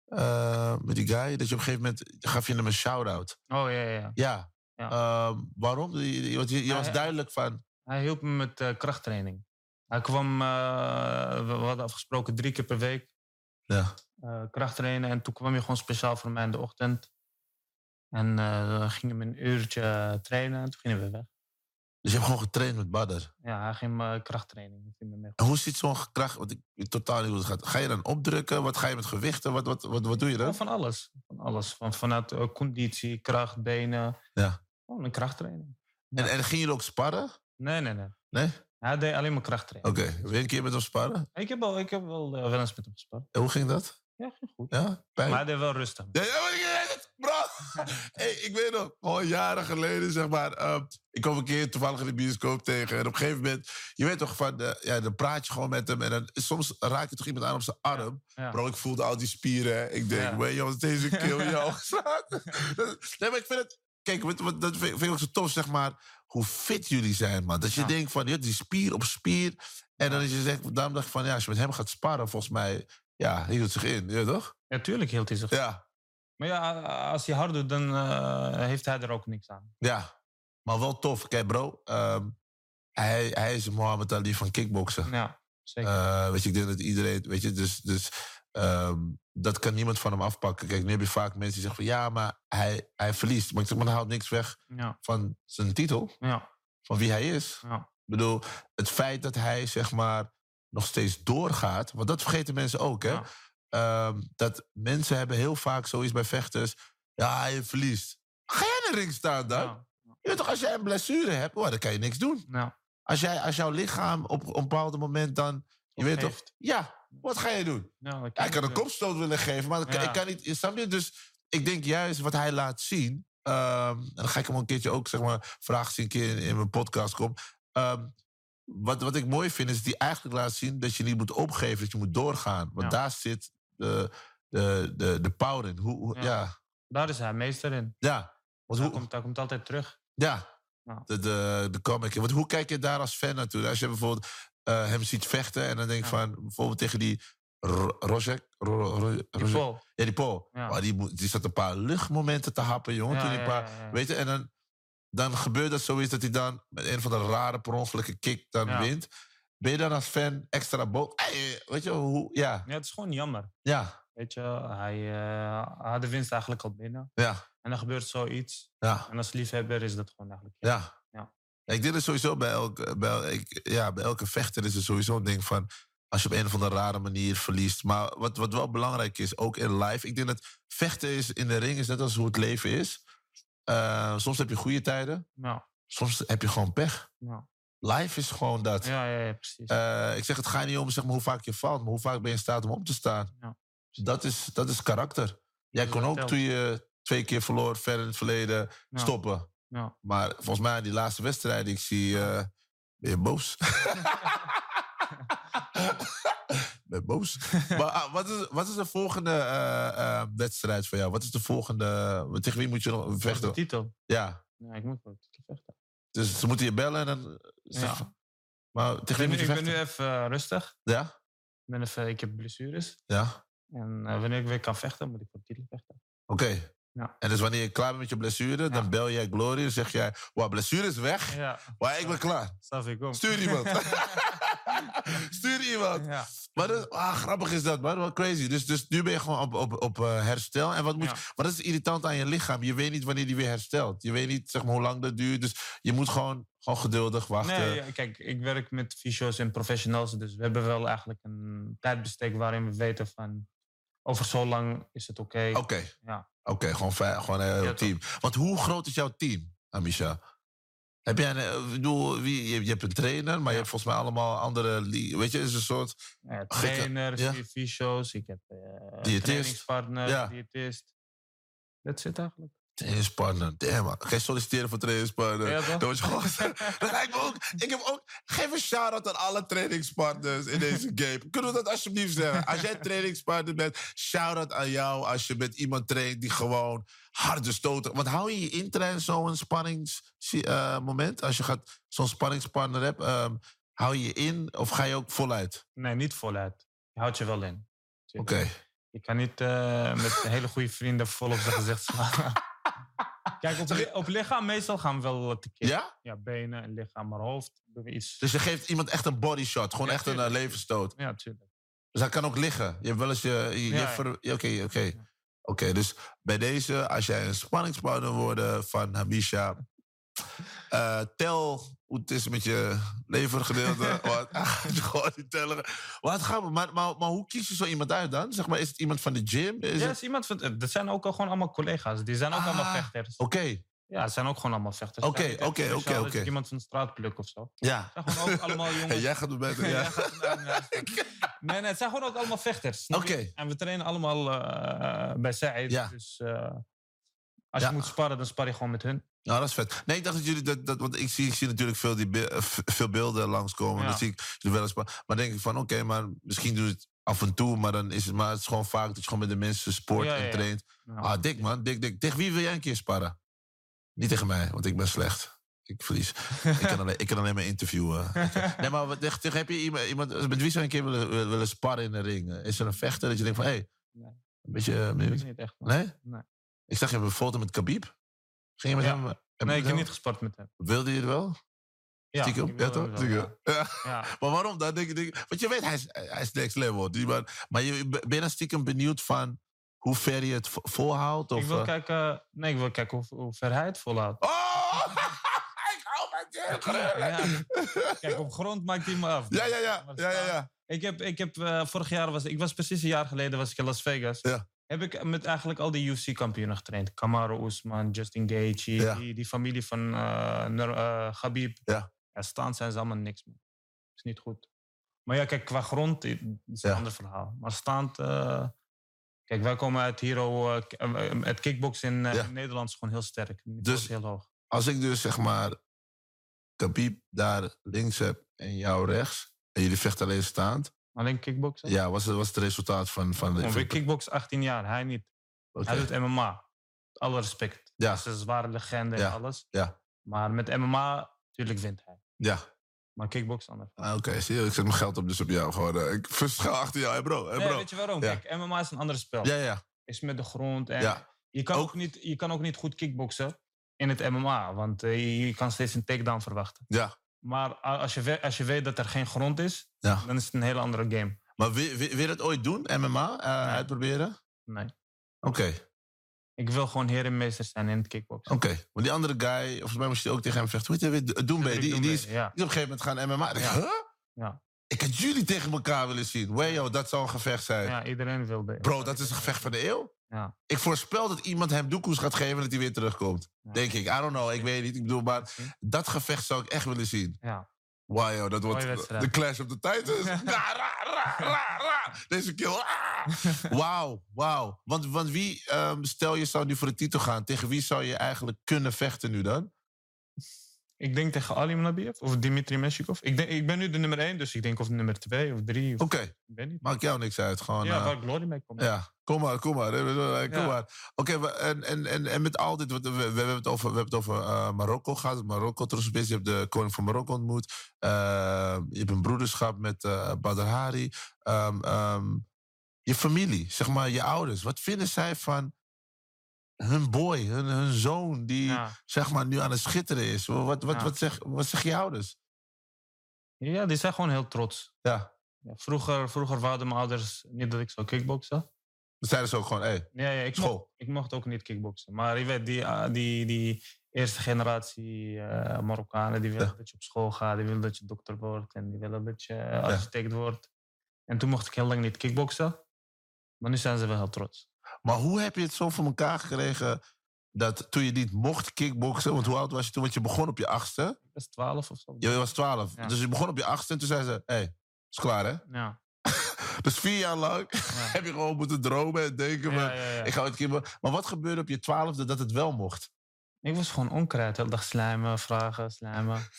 eh, met die guy? Dat je op een gegeven moment... gaf je hem een shout-out. Oh ja, ja, ja. Ja. Ehm, waarom? Je, je, je- je was duidelijk van... Hij hielp me met eh, krachttraining. Hij kwam, eh, we, we hadden afgesproken drie keer per week Ja. krachttrainen. En toen kwam hij gewoon speciaal voor mij in de ochtend. En dan gingen we een uurtje trainen en toen gingen we weg. Dus je hebt gewoon getraind met Badr. Ja, hij ging me krachttraining. Me mee. En hoe ziet zo'n kracht... Want ik weet totaal niet hoe het gaat. Ga je dan opdrukken? Wat ga je met gewichten? Wat, wat, wat, wat doe je dan? Van alles. Van alles. Van, vanuit eh, conditie, kracht, benen. Ja. Gewoon een krachttraining. En, en gingen jullie ook sparren? Nee, nee, nee. Nee? Hij deed alleen maar krachttraining. Oké. Wil je een keer met hem sparren? Ik heb wel, ik heb wel, eh, wel eens met hem gespart. En hoe ging dat? Ja, ging goed. Ja? Pijn? Maar hij wel rustig. Ja, ja, maar ik weet het, bro. hey, ik weet nog, gewoon jaren geleden, zeg maar. ehm, ik kwam een keer toevallig in de bioscoop tegen. En op een gegeven moment, je weet toch van, eh, ja, dan praat je gewoon met hem. En dan, soms raak je toch iemand aan op zijn arm. Ja. Bro, ik voelde al die spieren. Ik denk, Ja. weet je wat deze kill jou geslagen? nee, maar ik vind het, kijk, wat, dat vind, ik ook zo tof, zeg maar. Hoe fit jullie zijn, man. Dat je Ja. denkt van, ja, die spier op spier. En dan is je zegt, daarom dacht ik van, ja, als je met hem gaat sparren, volgens mij, ja, hield zich in. Ja, toch? Ja, tuurlijk hield hij zich. Ja. Maar ja, als hij hard doet, dan eh, heeft hij er ook niks aan. Ja, maar wel tof. Kijk, bro, ehm, hij, hij is een Mohammed Ali van kickboksen. Ja, zeker. Eh, weet je, ik denk dat iedereen, weet je, dus, dus ehm, dat kan niemand van hem afpakken. Kijk, nu heb je vaak mensen die zeggen van ja, maar hij, hij verliest. Maar ik zeg, maar dat houdt niks weg ja, van zijn titel, ja, van wie hij is. ja. Ik bedoel, het feit dat hij zeg maar nog steeds doorgaat, want dat vergeten mensen ook, hè? Ja. Ehm, dat mensen hebben heel vaak zoiets bij vechters. Ja, hij verliest. Ga jij in de ring staan dan? Ja, Je weet toch, als jij een blessure hebt, oh, dan kan je niks doen. ja. Als, jij, als jouw lichaam op, op een bepaald moment dan... Je weet toch, ja, wat ga je doen? Dat Hij kan een kopstoot willen geven, maar ik kan niet... Snap je? Dus ik denk juist wat hij laat zien... ehm, en dan ga ik hem een keertje ook, zeg maar, vragen hij een keer in, in mijn podcast komt. Ehm, wat, wat ik mooi vind, is dat hij eigenlijk laat zien dat je niet moet opgeven, dat je moet doorgaan. Want Ja. daar zit de, de, de, de power in. Hoe, hoe- Ja. ja. Daar is hij meester in. ja. Want Hij hoe, komt, hij komt altijd terug. Ja, Ja. de, de, de comic. Want hoe kijk je daar als fan naartoe? Als je bijvoorbeeld eh, hem ziet vechten en dan denk je van... Bijvoorbeeld tegen die Ro- Rozek? Ro- Ro- Die? Paul. Ja, die Paul. Maar die, die zat een paar luchtmomenten te happen, jongen. Toen die paar. Weet je, en dan, dan gebeurt dat zoiets dat hij dan met een van de rare per ongelukken kick dan Ja. wint. Ben je dan als fan extra boos? Weet je, hoe... Ja, Ja, het is gewoon jammer. ja, Weet je, hij, eh, hij had de winst eigenlijk al binnen. ja, En dan gebeurt zoiets. ja. En als liefhebber is dat gewoon eigenlijk... Ja. Ja. Ik denk dat sowieso bij elke, bij, el- ik, ja, bij elke vechter is er sowieso een ding van... als je op een of andere rare manier verliest. Maar wat, wat wel belangrijk is, ook in live... ik denk dat vechten is in de ring is net als hoe het leven is. Eh, soms heb je goede tijden, soms heb je gewoon pech. ja. Live is gewoon dat. ja, ja, ja, precies. Eh, ik zeg, het gaat niet om zeg maar, hoe vaak je valt... maar hoe vaak ben je in staat om op te staan. Ja. Dat, is, dat is karakter. Jij kon ook telt. toen je twee keer verloor... ver in het verleden stoppen. ja. Maar volgens mij die laatste wedstrijd ik zie, eh, ben je boos. ben boos. maar ah, wat, is, wat is de volgende eh, eh, wedstrijd voor jou? Wat is de volgende... Tegen wie moet je nog Voor de vechten? titel. Ja, Ja, ik moet voor de titel vechten. dus ze moeten je bellen en dan... Ja. Maar Ik tegen wie ben, moet nu, je ik ben vechten? nu even eh, rustig. Ja? Ik, ben even, ik heb blessures. Ja? En eh, wanneer ik weer kan vechten, moet ik voor de titel vechten. Oké. Ja. En dus wanneer je klaar bent met je blessure, dan bel jij Glory en zeg jij... Wauw, blessure is weg. Ja, Maar ik ben klaar. Stuur iemand. Stuur iemand. Ja. Maar dat, ah, grappig is dat, man. Wat crazy. Dus, dus nu ben je gewoon op, op, op eh, herstel. En wat moet Ja. je- maar dat is irritant aan je lichaam. Je weet niet wanneer die weer herstelt. Je weet niet zeg maar, hoe lang dat duurt. Dus je moet gewoon, gewoon geduldig wachten. Nee, ja, kijk, ik werk met fysio's en professionals. Dus we hebben wel eigenlijk een tijdbestek waarin we weten van... Over zo lang is het oké. Oké, Ja. oké, gewoon, gewoon een heel Ja, team. Want hoe groot is jouw team, Amisha? Heb jij een, eh, ik bedoel, wie, je, hebt een trainer, maar je hebt volgens mij allemaal andere... Weet je, is een soort... Ja, trainers, ja. fysio's, ik heb Diëtist. trainingspartner, diëtist. Dat zit eigenlijk. Trainingspartner, damn je solliciteren voor trainingspartner? Ja, word je gewoon... dat lijkt me ook... Ik heb ook... Geef een shout-out aan alle trainingspartners in deze game. Kunnen we dat alsjeblieft zeggen? Als jij trainingspartner bent, shout-out aan jou als je met iemand traint die gewoon harde stoten... Want hou je je in tijdens zo'n spanningsmoment? als je gaat zo'n spanningspartner hebt, ehm, hou je je in of ga je ook voluit? Nee, niet voluit. Je houdt je wel in. Oké. Je kan niet eh, met hele goede vrienden vol op zijn gezicht slaan. Kijk, op, op lichaam meestal gaan we wel tekeer. Ja? Ja, benen en lichaam, maar hoofd doen we iets. Dus je geeft iemand echt een body shot, gewoon Ja, echt een tuurlijk. levensstoot. Ja, tuurlijk. Dus hij kan ook liggen. Je hebt wel eens je... Oké, oké. Oké, dus bij deze, als jij een spanningspartner wordt van Habisha... eh, tel hoe het is met je levergedeelte. wat, gewoon niet tellen. Wat gaan we, maar, maar, maar hoe kies je zo iemand uit dan? Zeg maar, is het iemand van de gym? Is ja, het- is iemand van, eh, dat zijn ook al gewoon allemaal collega's. Die zijn ook allemaal Ah, vechters. Oké, Ja, het zijn ook gewoon allemaal vechters. Oké, oké, oké, oké. je Iemand van de straat plukt of zo. ja. Het zijn gewoon ook allemaal jongens. Hey, jij gaat doen beter. Ja, nee, nee, het zijn gewoon ook allemaal vechters. Oké. En we trainen allemaal eh, bij Said. Ja. Dus als Ja. je moet sparren, dan spar je gewoon met hun. Nou, dat is vet. Nee, ik dacht dat jullie dat, dat want ik zie, ik zie natuurlijk veel, die, be- veel beelden langskomen. Ja. Dan zie ik wel eens. Maar maar denk ik van, oké, maar misschien doe je het af en toe, maar dan is het, maar het is gewoon vaak dat je gewoon met de mensen sport Ja, en traint. Ja. Ah, dik man, dik, dik. Tegen wie wil jij een keer sparren? Niet tegen mij, want ik ben slecht. Ik verlies. ik, kan alleen, ik kan alleen maar interviewen. nee, maar wat, tegen, tegen- heb je iemand, iemand, met wie zou je een keer willen, willen, sparren in de ring? Is er een vechter dat je denkt van, hé, hey, Nee. een beetje eh, Dat benieuwd? is niet echt. man. Nee? Nee. Ik zag je een foto met Khabib. Ging je met Ja. hem? heb je Nee, ik heb niet gesport met hem. Wilde je het wel? Ja, Ja, toch? wel. Ja. Ja. Maar waarom dan? Denk, denk, want je weet, hij is, hij is next level. Die man, maar je, ben je dan stiekem benieuwd van hoe ver je het vo- volhoudt? Of, Ik wil eh? kijken, nee, ik wil kijken hoe, hoe ver hij het volhoudt. Oh! ik hou je! Ja. Kijk, op grond maakt hij me af. Ja, ja, ja. Ja, ja. Ik heb, ik heb eh, vorig jaar was ik was precies een jaar geleden was ik in Las Vegas. Ja. Heb ik met eigenlijk al die UFC-kampioenen getraind. Kamaru Usman, Justin Gaethje, Ja. die, die familie van eh Nur- eh, Khabib. Ja. Ja, staan zijn ze allemaal niks meer. Is niet goed. Maar ja, kijk, qua grond i- is Ja. een ander verhaal. Maar staand... eh, kijk, wij komen uit Hero... eh, eh, eh, het kickbox in, eh, Nederland is gewoon heel sterk. Dus- heel hoog. Als ik dus zeg maar Khabib daar links heb en jou rechts... en jullie vechten alleen staand... Alleen kickboksen? Ja, was het, was het resultaat van... van, de, weer kickbox 18 jaar, hij niet. Hij doet MMA. Alle respect. Ja. Hij is een zware legende Ja. en alles. Ja. Maar met MMA, natuurlijk wint hij. Ja, Maar kickbox anders. ah, oké. zie je, ik zet mijn geld op dus op jou. Gewoon, eh, ik verschuil achter jou. Hey bro, hey Nee, bro. weet je waarom? Ja. Kijk, MMA is een ander spel. Ja, ja, Is met de grond. En ja. je, kan Ook- ook niet, je kan ook niet goed kickboksen in het MMA. Want eh, je- je kan steeds een takedown verwachten. ja. Maar als je, als je weet dat er geen grond is, ja. dan is het een hele andere game. Maar wil, wil, wil je dat ooit doen, MMA, eh, Nee. uitproberen? Nee. Oké, Ik wil gewoon heer en meester zijn in het kickboksen. oké. Maar die andere guy, volgens mij moest je ook tegen hem vechten. Hoe heet hij weer? Doembe, die, die, is, die is Ja. op een gegeven moment gaan MMA. Ja. huh? Ja. Ik had jullie tegen elkaar willen zien. Wayo, dat zou een gevecht zijn. ja, iedereen wil de. Bro, dat is een gevecht van de eeuw. Ja. Ik voorspel dat iemand hem doekoes gaat geven en dat hij weer terugkomt. Ja. Denk ik. I don't know, ik weet niet. Ik bedoel, maar Zien? dat gevecht zou ik echt willen zien. Ja. Wajo, dat wordt de clash of the titans. ra, ra, ra, ra, ra. Deze kill. ah. Wauw, wauw. Want, want wie, ehm, stel je zou nu voor de titel gaan, tegen wie zou je eigenlijk kunnen vechten nu dan? Ik denk tegen Ali Nabiev of Dimitri Meshikov. Ik, denk, ik ben nu de nummer 1, dus ik denk of nummer 2 of 3. Oké, niet. maakt jou niks uit. Gewoon, ja, eh, waar Glory mee komt. Ja, kom maar, kom maar. eh, Kom Ja. maar. Oké, en, en, en, en met al dit, we, we, we hebben het over, we hebben het over eh, Marokko gehad. Marokko trots op is. Je hebt de koning van Marokko ontmoet. Eh, je hebt een broederschap met eh Badr Hari. Ehm, ehm, je familie, zeg maar, je ouders. Wat vinden zij van hun boy, hun, hun zoon, die Ja. zeg maar nu aan het schitteren is? Wat, wat, Ja. wat, zeg, wat zeggen je ouders? ja, die zijn gewoon heel trots. Ja, Ja, vroeger, vroeger wouden mijn ouders niet dat ik zou kickboksen. dan zeiden ze ook gewoon, hé, hey, Ja, ja, ik, School. mocht, ik mocht ook niet kickboksen. Maar je weet, die, ah, die, die eerste generatie eh, Marokkanen, die willen dat je op school gaat. Die willen dat je dokter wordt. En die willen dat je architect wordt. En toen mocht ik heel lang niet kickboksen. Maar nu zijn ze wel heel trots. Maar hoe heb je het zo voor elkaar gekregen dat toen je niet mocht kickboksen, want hoe oud was je toen? Want je begon op je achtste. Ik was 12 of zo. Je was twaalf. Ja. Dus je begon op je achtste en toen zei ze, hé, hey, is klaar hè? Ja. Dus vier jaar lang heb je gewoon moeten dromen en denken... Ja, ja, ja. Ik ga ooit keeper. Maar wat gebeurde op je twaalfde dat het wel mocht? Ik was gewoon onkruid. De hele dag slijmen, vragen, slijmen.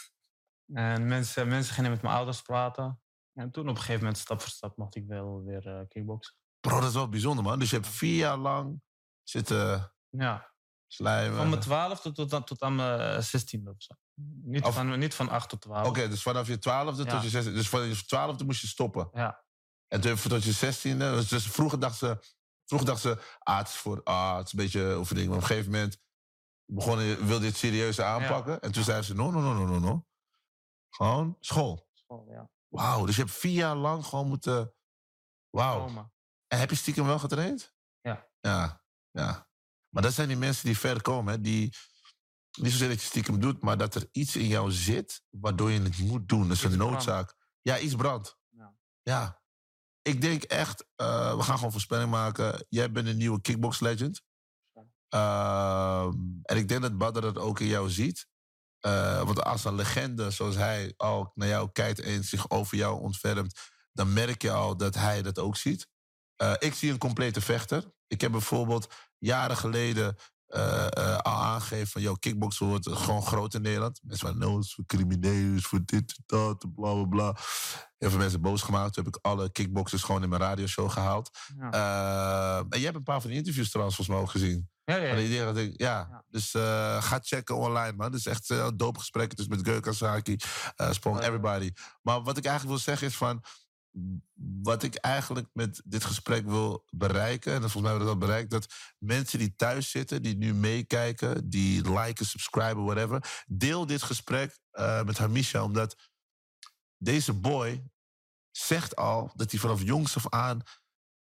En mensen, mensen gingen met mijn ouders praten. En toen op een gegeven moment, stap voor stap, mocht ik wel weer eh, kickboksen. Bro, dat is wel bijzonder, man. Dus je hebt vier jaar lang zitten Ja, slijmen. van mijn twaalfde tot, tot, tot aan mijn zestiende of zo. Niet, Of- van, niet van acht tot twaalf. Oké, dus vanaf je twaalfde Ja. tot je zestiende. Dus van je twaalfde moest je stoppen. Ja, En toen tot je zestiende. Dus, dus vroeger dacht ze... Vroeger dacht ze, ah, het is voor... Ah, het is een beetje oefening. Maar op een gegeven moment begonnen, je- wilde je het serieus aanpakken. En toen zei ze, no, no, no, no, no, no. Gewoon school. school, ja. Wauw, dus je hebt vier jaar lang gewoon moeten... Wauw. En heb je stiekem wel getraind? Ja. Ja, ja. Maar dat zijn die mensen die ver komen. Hè? Die, niet zozeer dat je stiekem doet, maar dat er iets in jou zit... waardoor je het moet doen. Dat is een noodzaak. Ja, iets brandt. Ja. Ja. Ik denk echt, eh, we gaan gewoon voorspelling maken. Jij bent een nieuwe kickbox legend. Ehm, en ik denk dat Badr dat ook in jou ziet. Eh, want als een legende zoals hij al naar jou kijkt en zich over jou ontfermt, dan merk je al dat hij dat ook ziet. Eh, ik zie een complete vechter. Ik heb bijvoorbeeld jaren geleden eh, eh, al aangegeven van... Yo, kickboksen wordt gewoon groot in Nederland. Mensen van, no, is voor criminelen, is voor dit, dat, bla, bla, bla. Heel veel mensen boos gemaakt. Toen heb ik alle kickboxers gewoon in mijn radioshow gehaald. Ja. Eh, en jij hebt een paar van die interviews trouwens volgens mij ook gezien. Ja, ja, ja. dat ik- ja. Ja. dus ga checken online, man. Het is echt dope gesprekken dus met Gurk Saki, eh Sprong, everybody. Maar wat ik eigenlijk wil zeggen is van... Wat ik eigenlijk met dit gesprek wil bereiken... en volgens mij hebben we dat bereikt... dat mensen die thuis zitten, die nu meekijken... die liken, subscriben, whatever... deel dit gesprek eh, met Hamisha, omdat deze boy zegt al... dat hij vanaf jongs af aan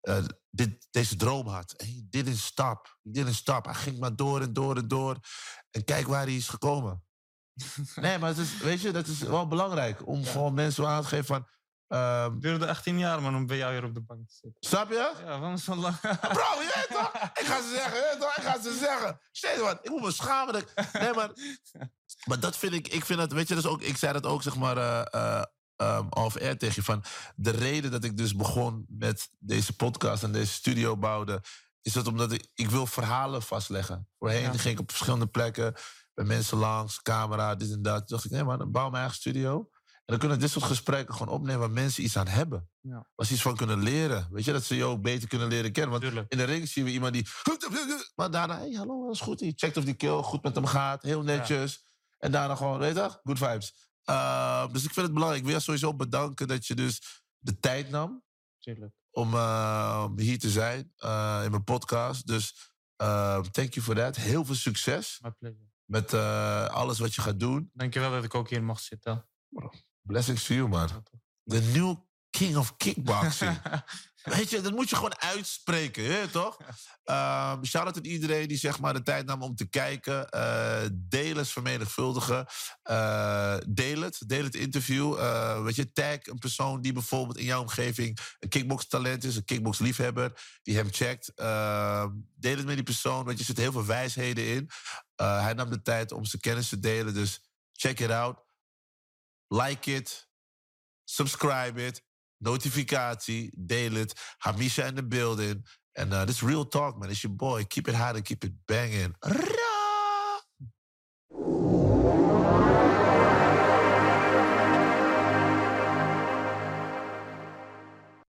eh, dit, deze droom had. En he didn't stop. He didn't stop. Hij ging maar door en door en door. En kijk waar hij is gekomen. nee, maar het is, weet je, dat is wel belangrijk. Om gewoon mensen aan te geven van... ehm, Het duurde 18 jaar, man, om bij jou hier op de bank te zitten. snap je? Ja, waarom zo lang? Bro, je weet toch? Ik ga ze zeggen, je toch? Ik ga ze zeggen. Steeds wat. Ik moet me schamen. Dat ik- nee, maar... Maar dat vind ik... Ik vind dat... Weet je, dus ook... Ik zei dat ook, zeg maar... ehm, off-air tegen je. Van de reden dat ik dus begon met deze podcast en deze studio bouwde... Is dat omdat ik... Ik wil verhalen vastleggen. Voorheen Ja. ging ik op verschillende plekken... Bij mensen langs, camera, dit en dat. Toen dacht ik, nee man, bouw mijn eigen studio. En dan kunnen we dit soort gesprekken gewoon opnemen... waar mensen iets aan hebben. Ja. Waar ze iets van kunnen leren. Weet je, dat ze je ook beter kunnen leren kennen. Want Tuurlijk. in de ring zien we iemand die... Maar daarna, hey, hallo, dat is goed. Die checkt of die kill goed met hem gaat. Heel netjes. En daarna gewoon, weet je toch? Good vibes. Uh, dus ik vind het belangrijk. Ik wil je sowieso bedanken dat je dus de tijd nam Tuurlijk. om uh, hier te zijn uh, in mijn podcast. Dus uh, thank you for that. Heel veel succes My pleasure. met uh, alles wat je gaat doen. Dankjewel dat ik ook hier mag zitten. Blessings to you, man. The new king of kickboxing. Weet je, dat moet je gewoon uitspreken, hè, toch? Uh, Shout-out aan iedereen die zeg maar, de tijd nam om te kijken. Uh, deel het vermenigvuldigen. Uh, deel het. Deel het interview. Uh, weet je, tag een persoon die bijvoorbeeld in jouw omgeving een kickbox-talent is, een kickbox-liefhebber, die hem checkt. Uh, deel het met die persoon, want je zit heel veel wijsheden in. Hij nam de tijd om zijn kennis te delen, dus check it out. like it, subscribe it, notificatie, deel it. Hamisha in the building. And uh, this real talk, man. It's your boy. Keep it hot and keep it banging. Rah!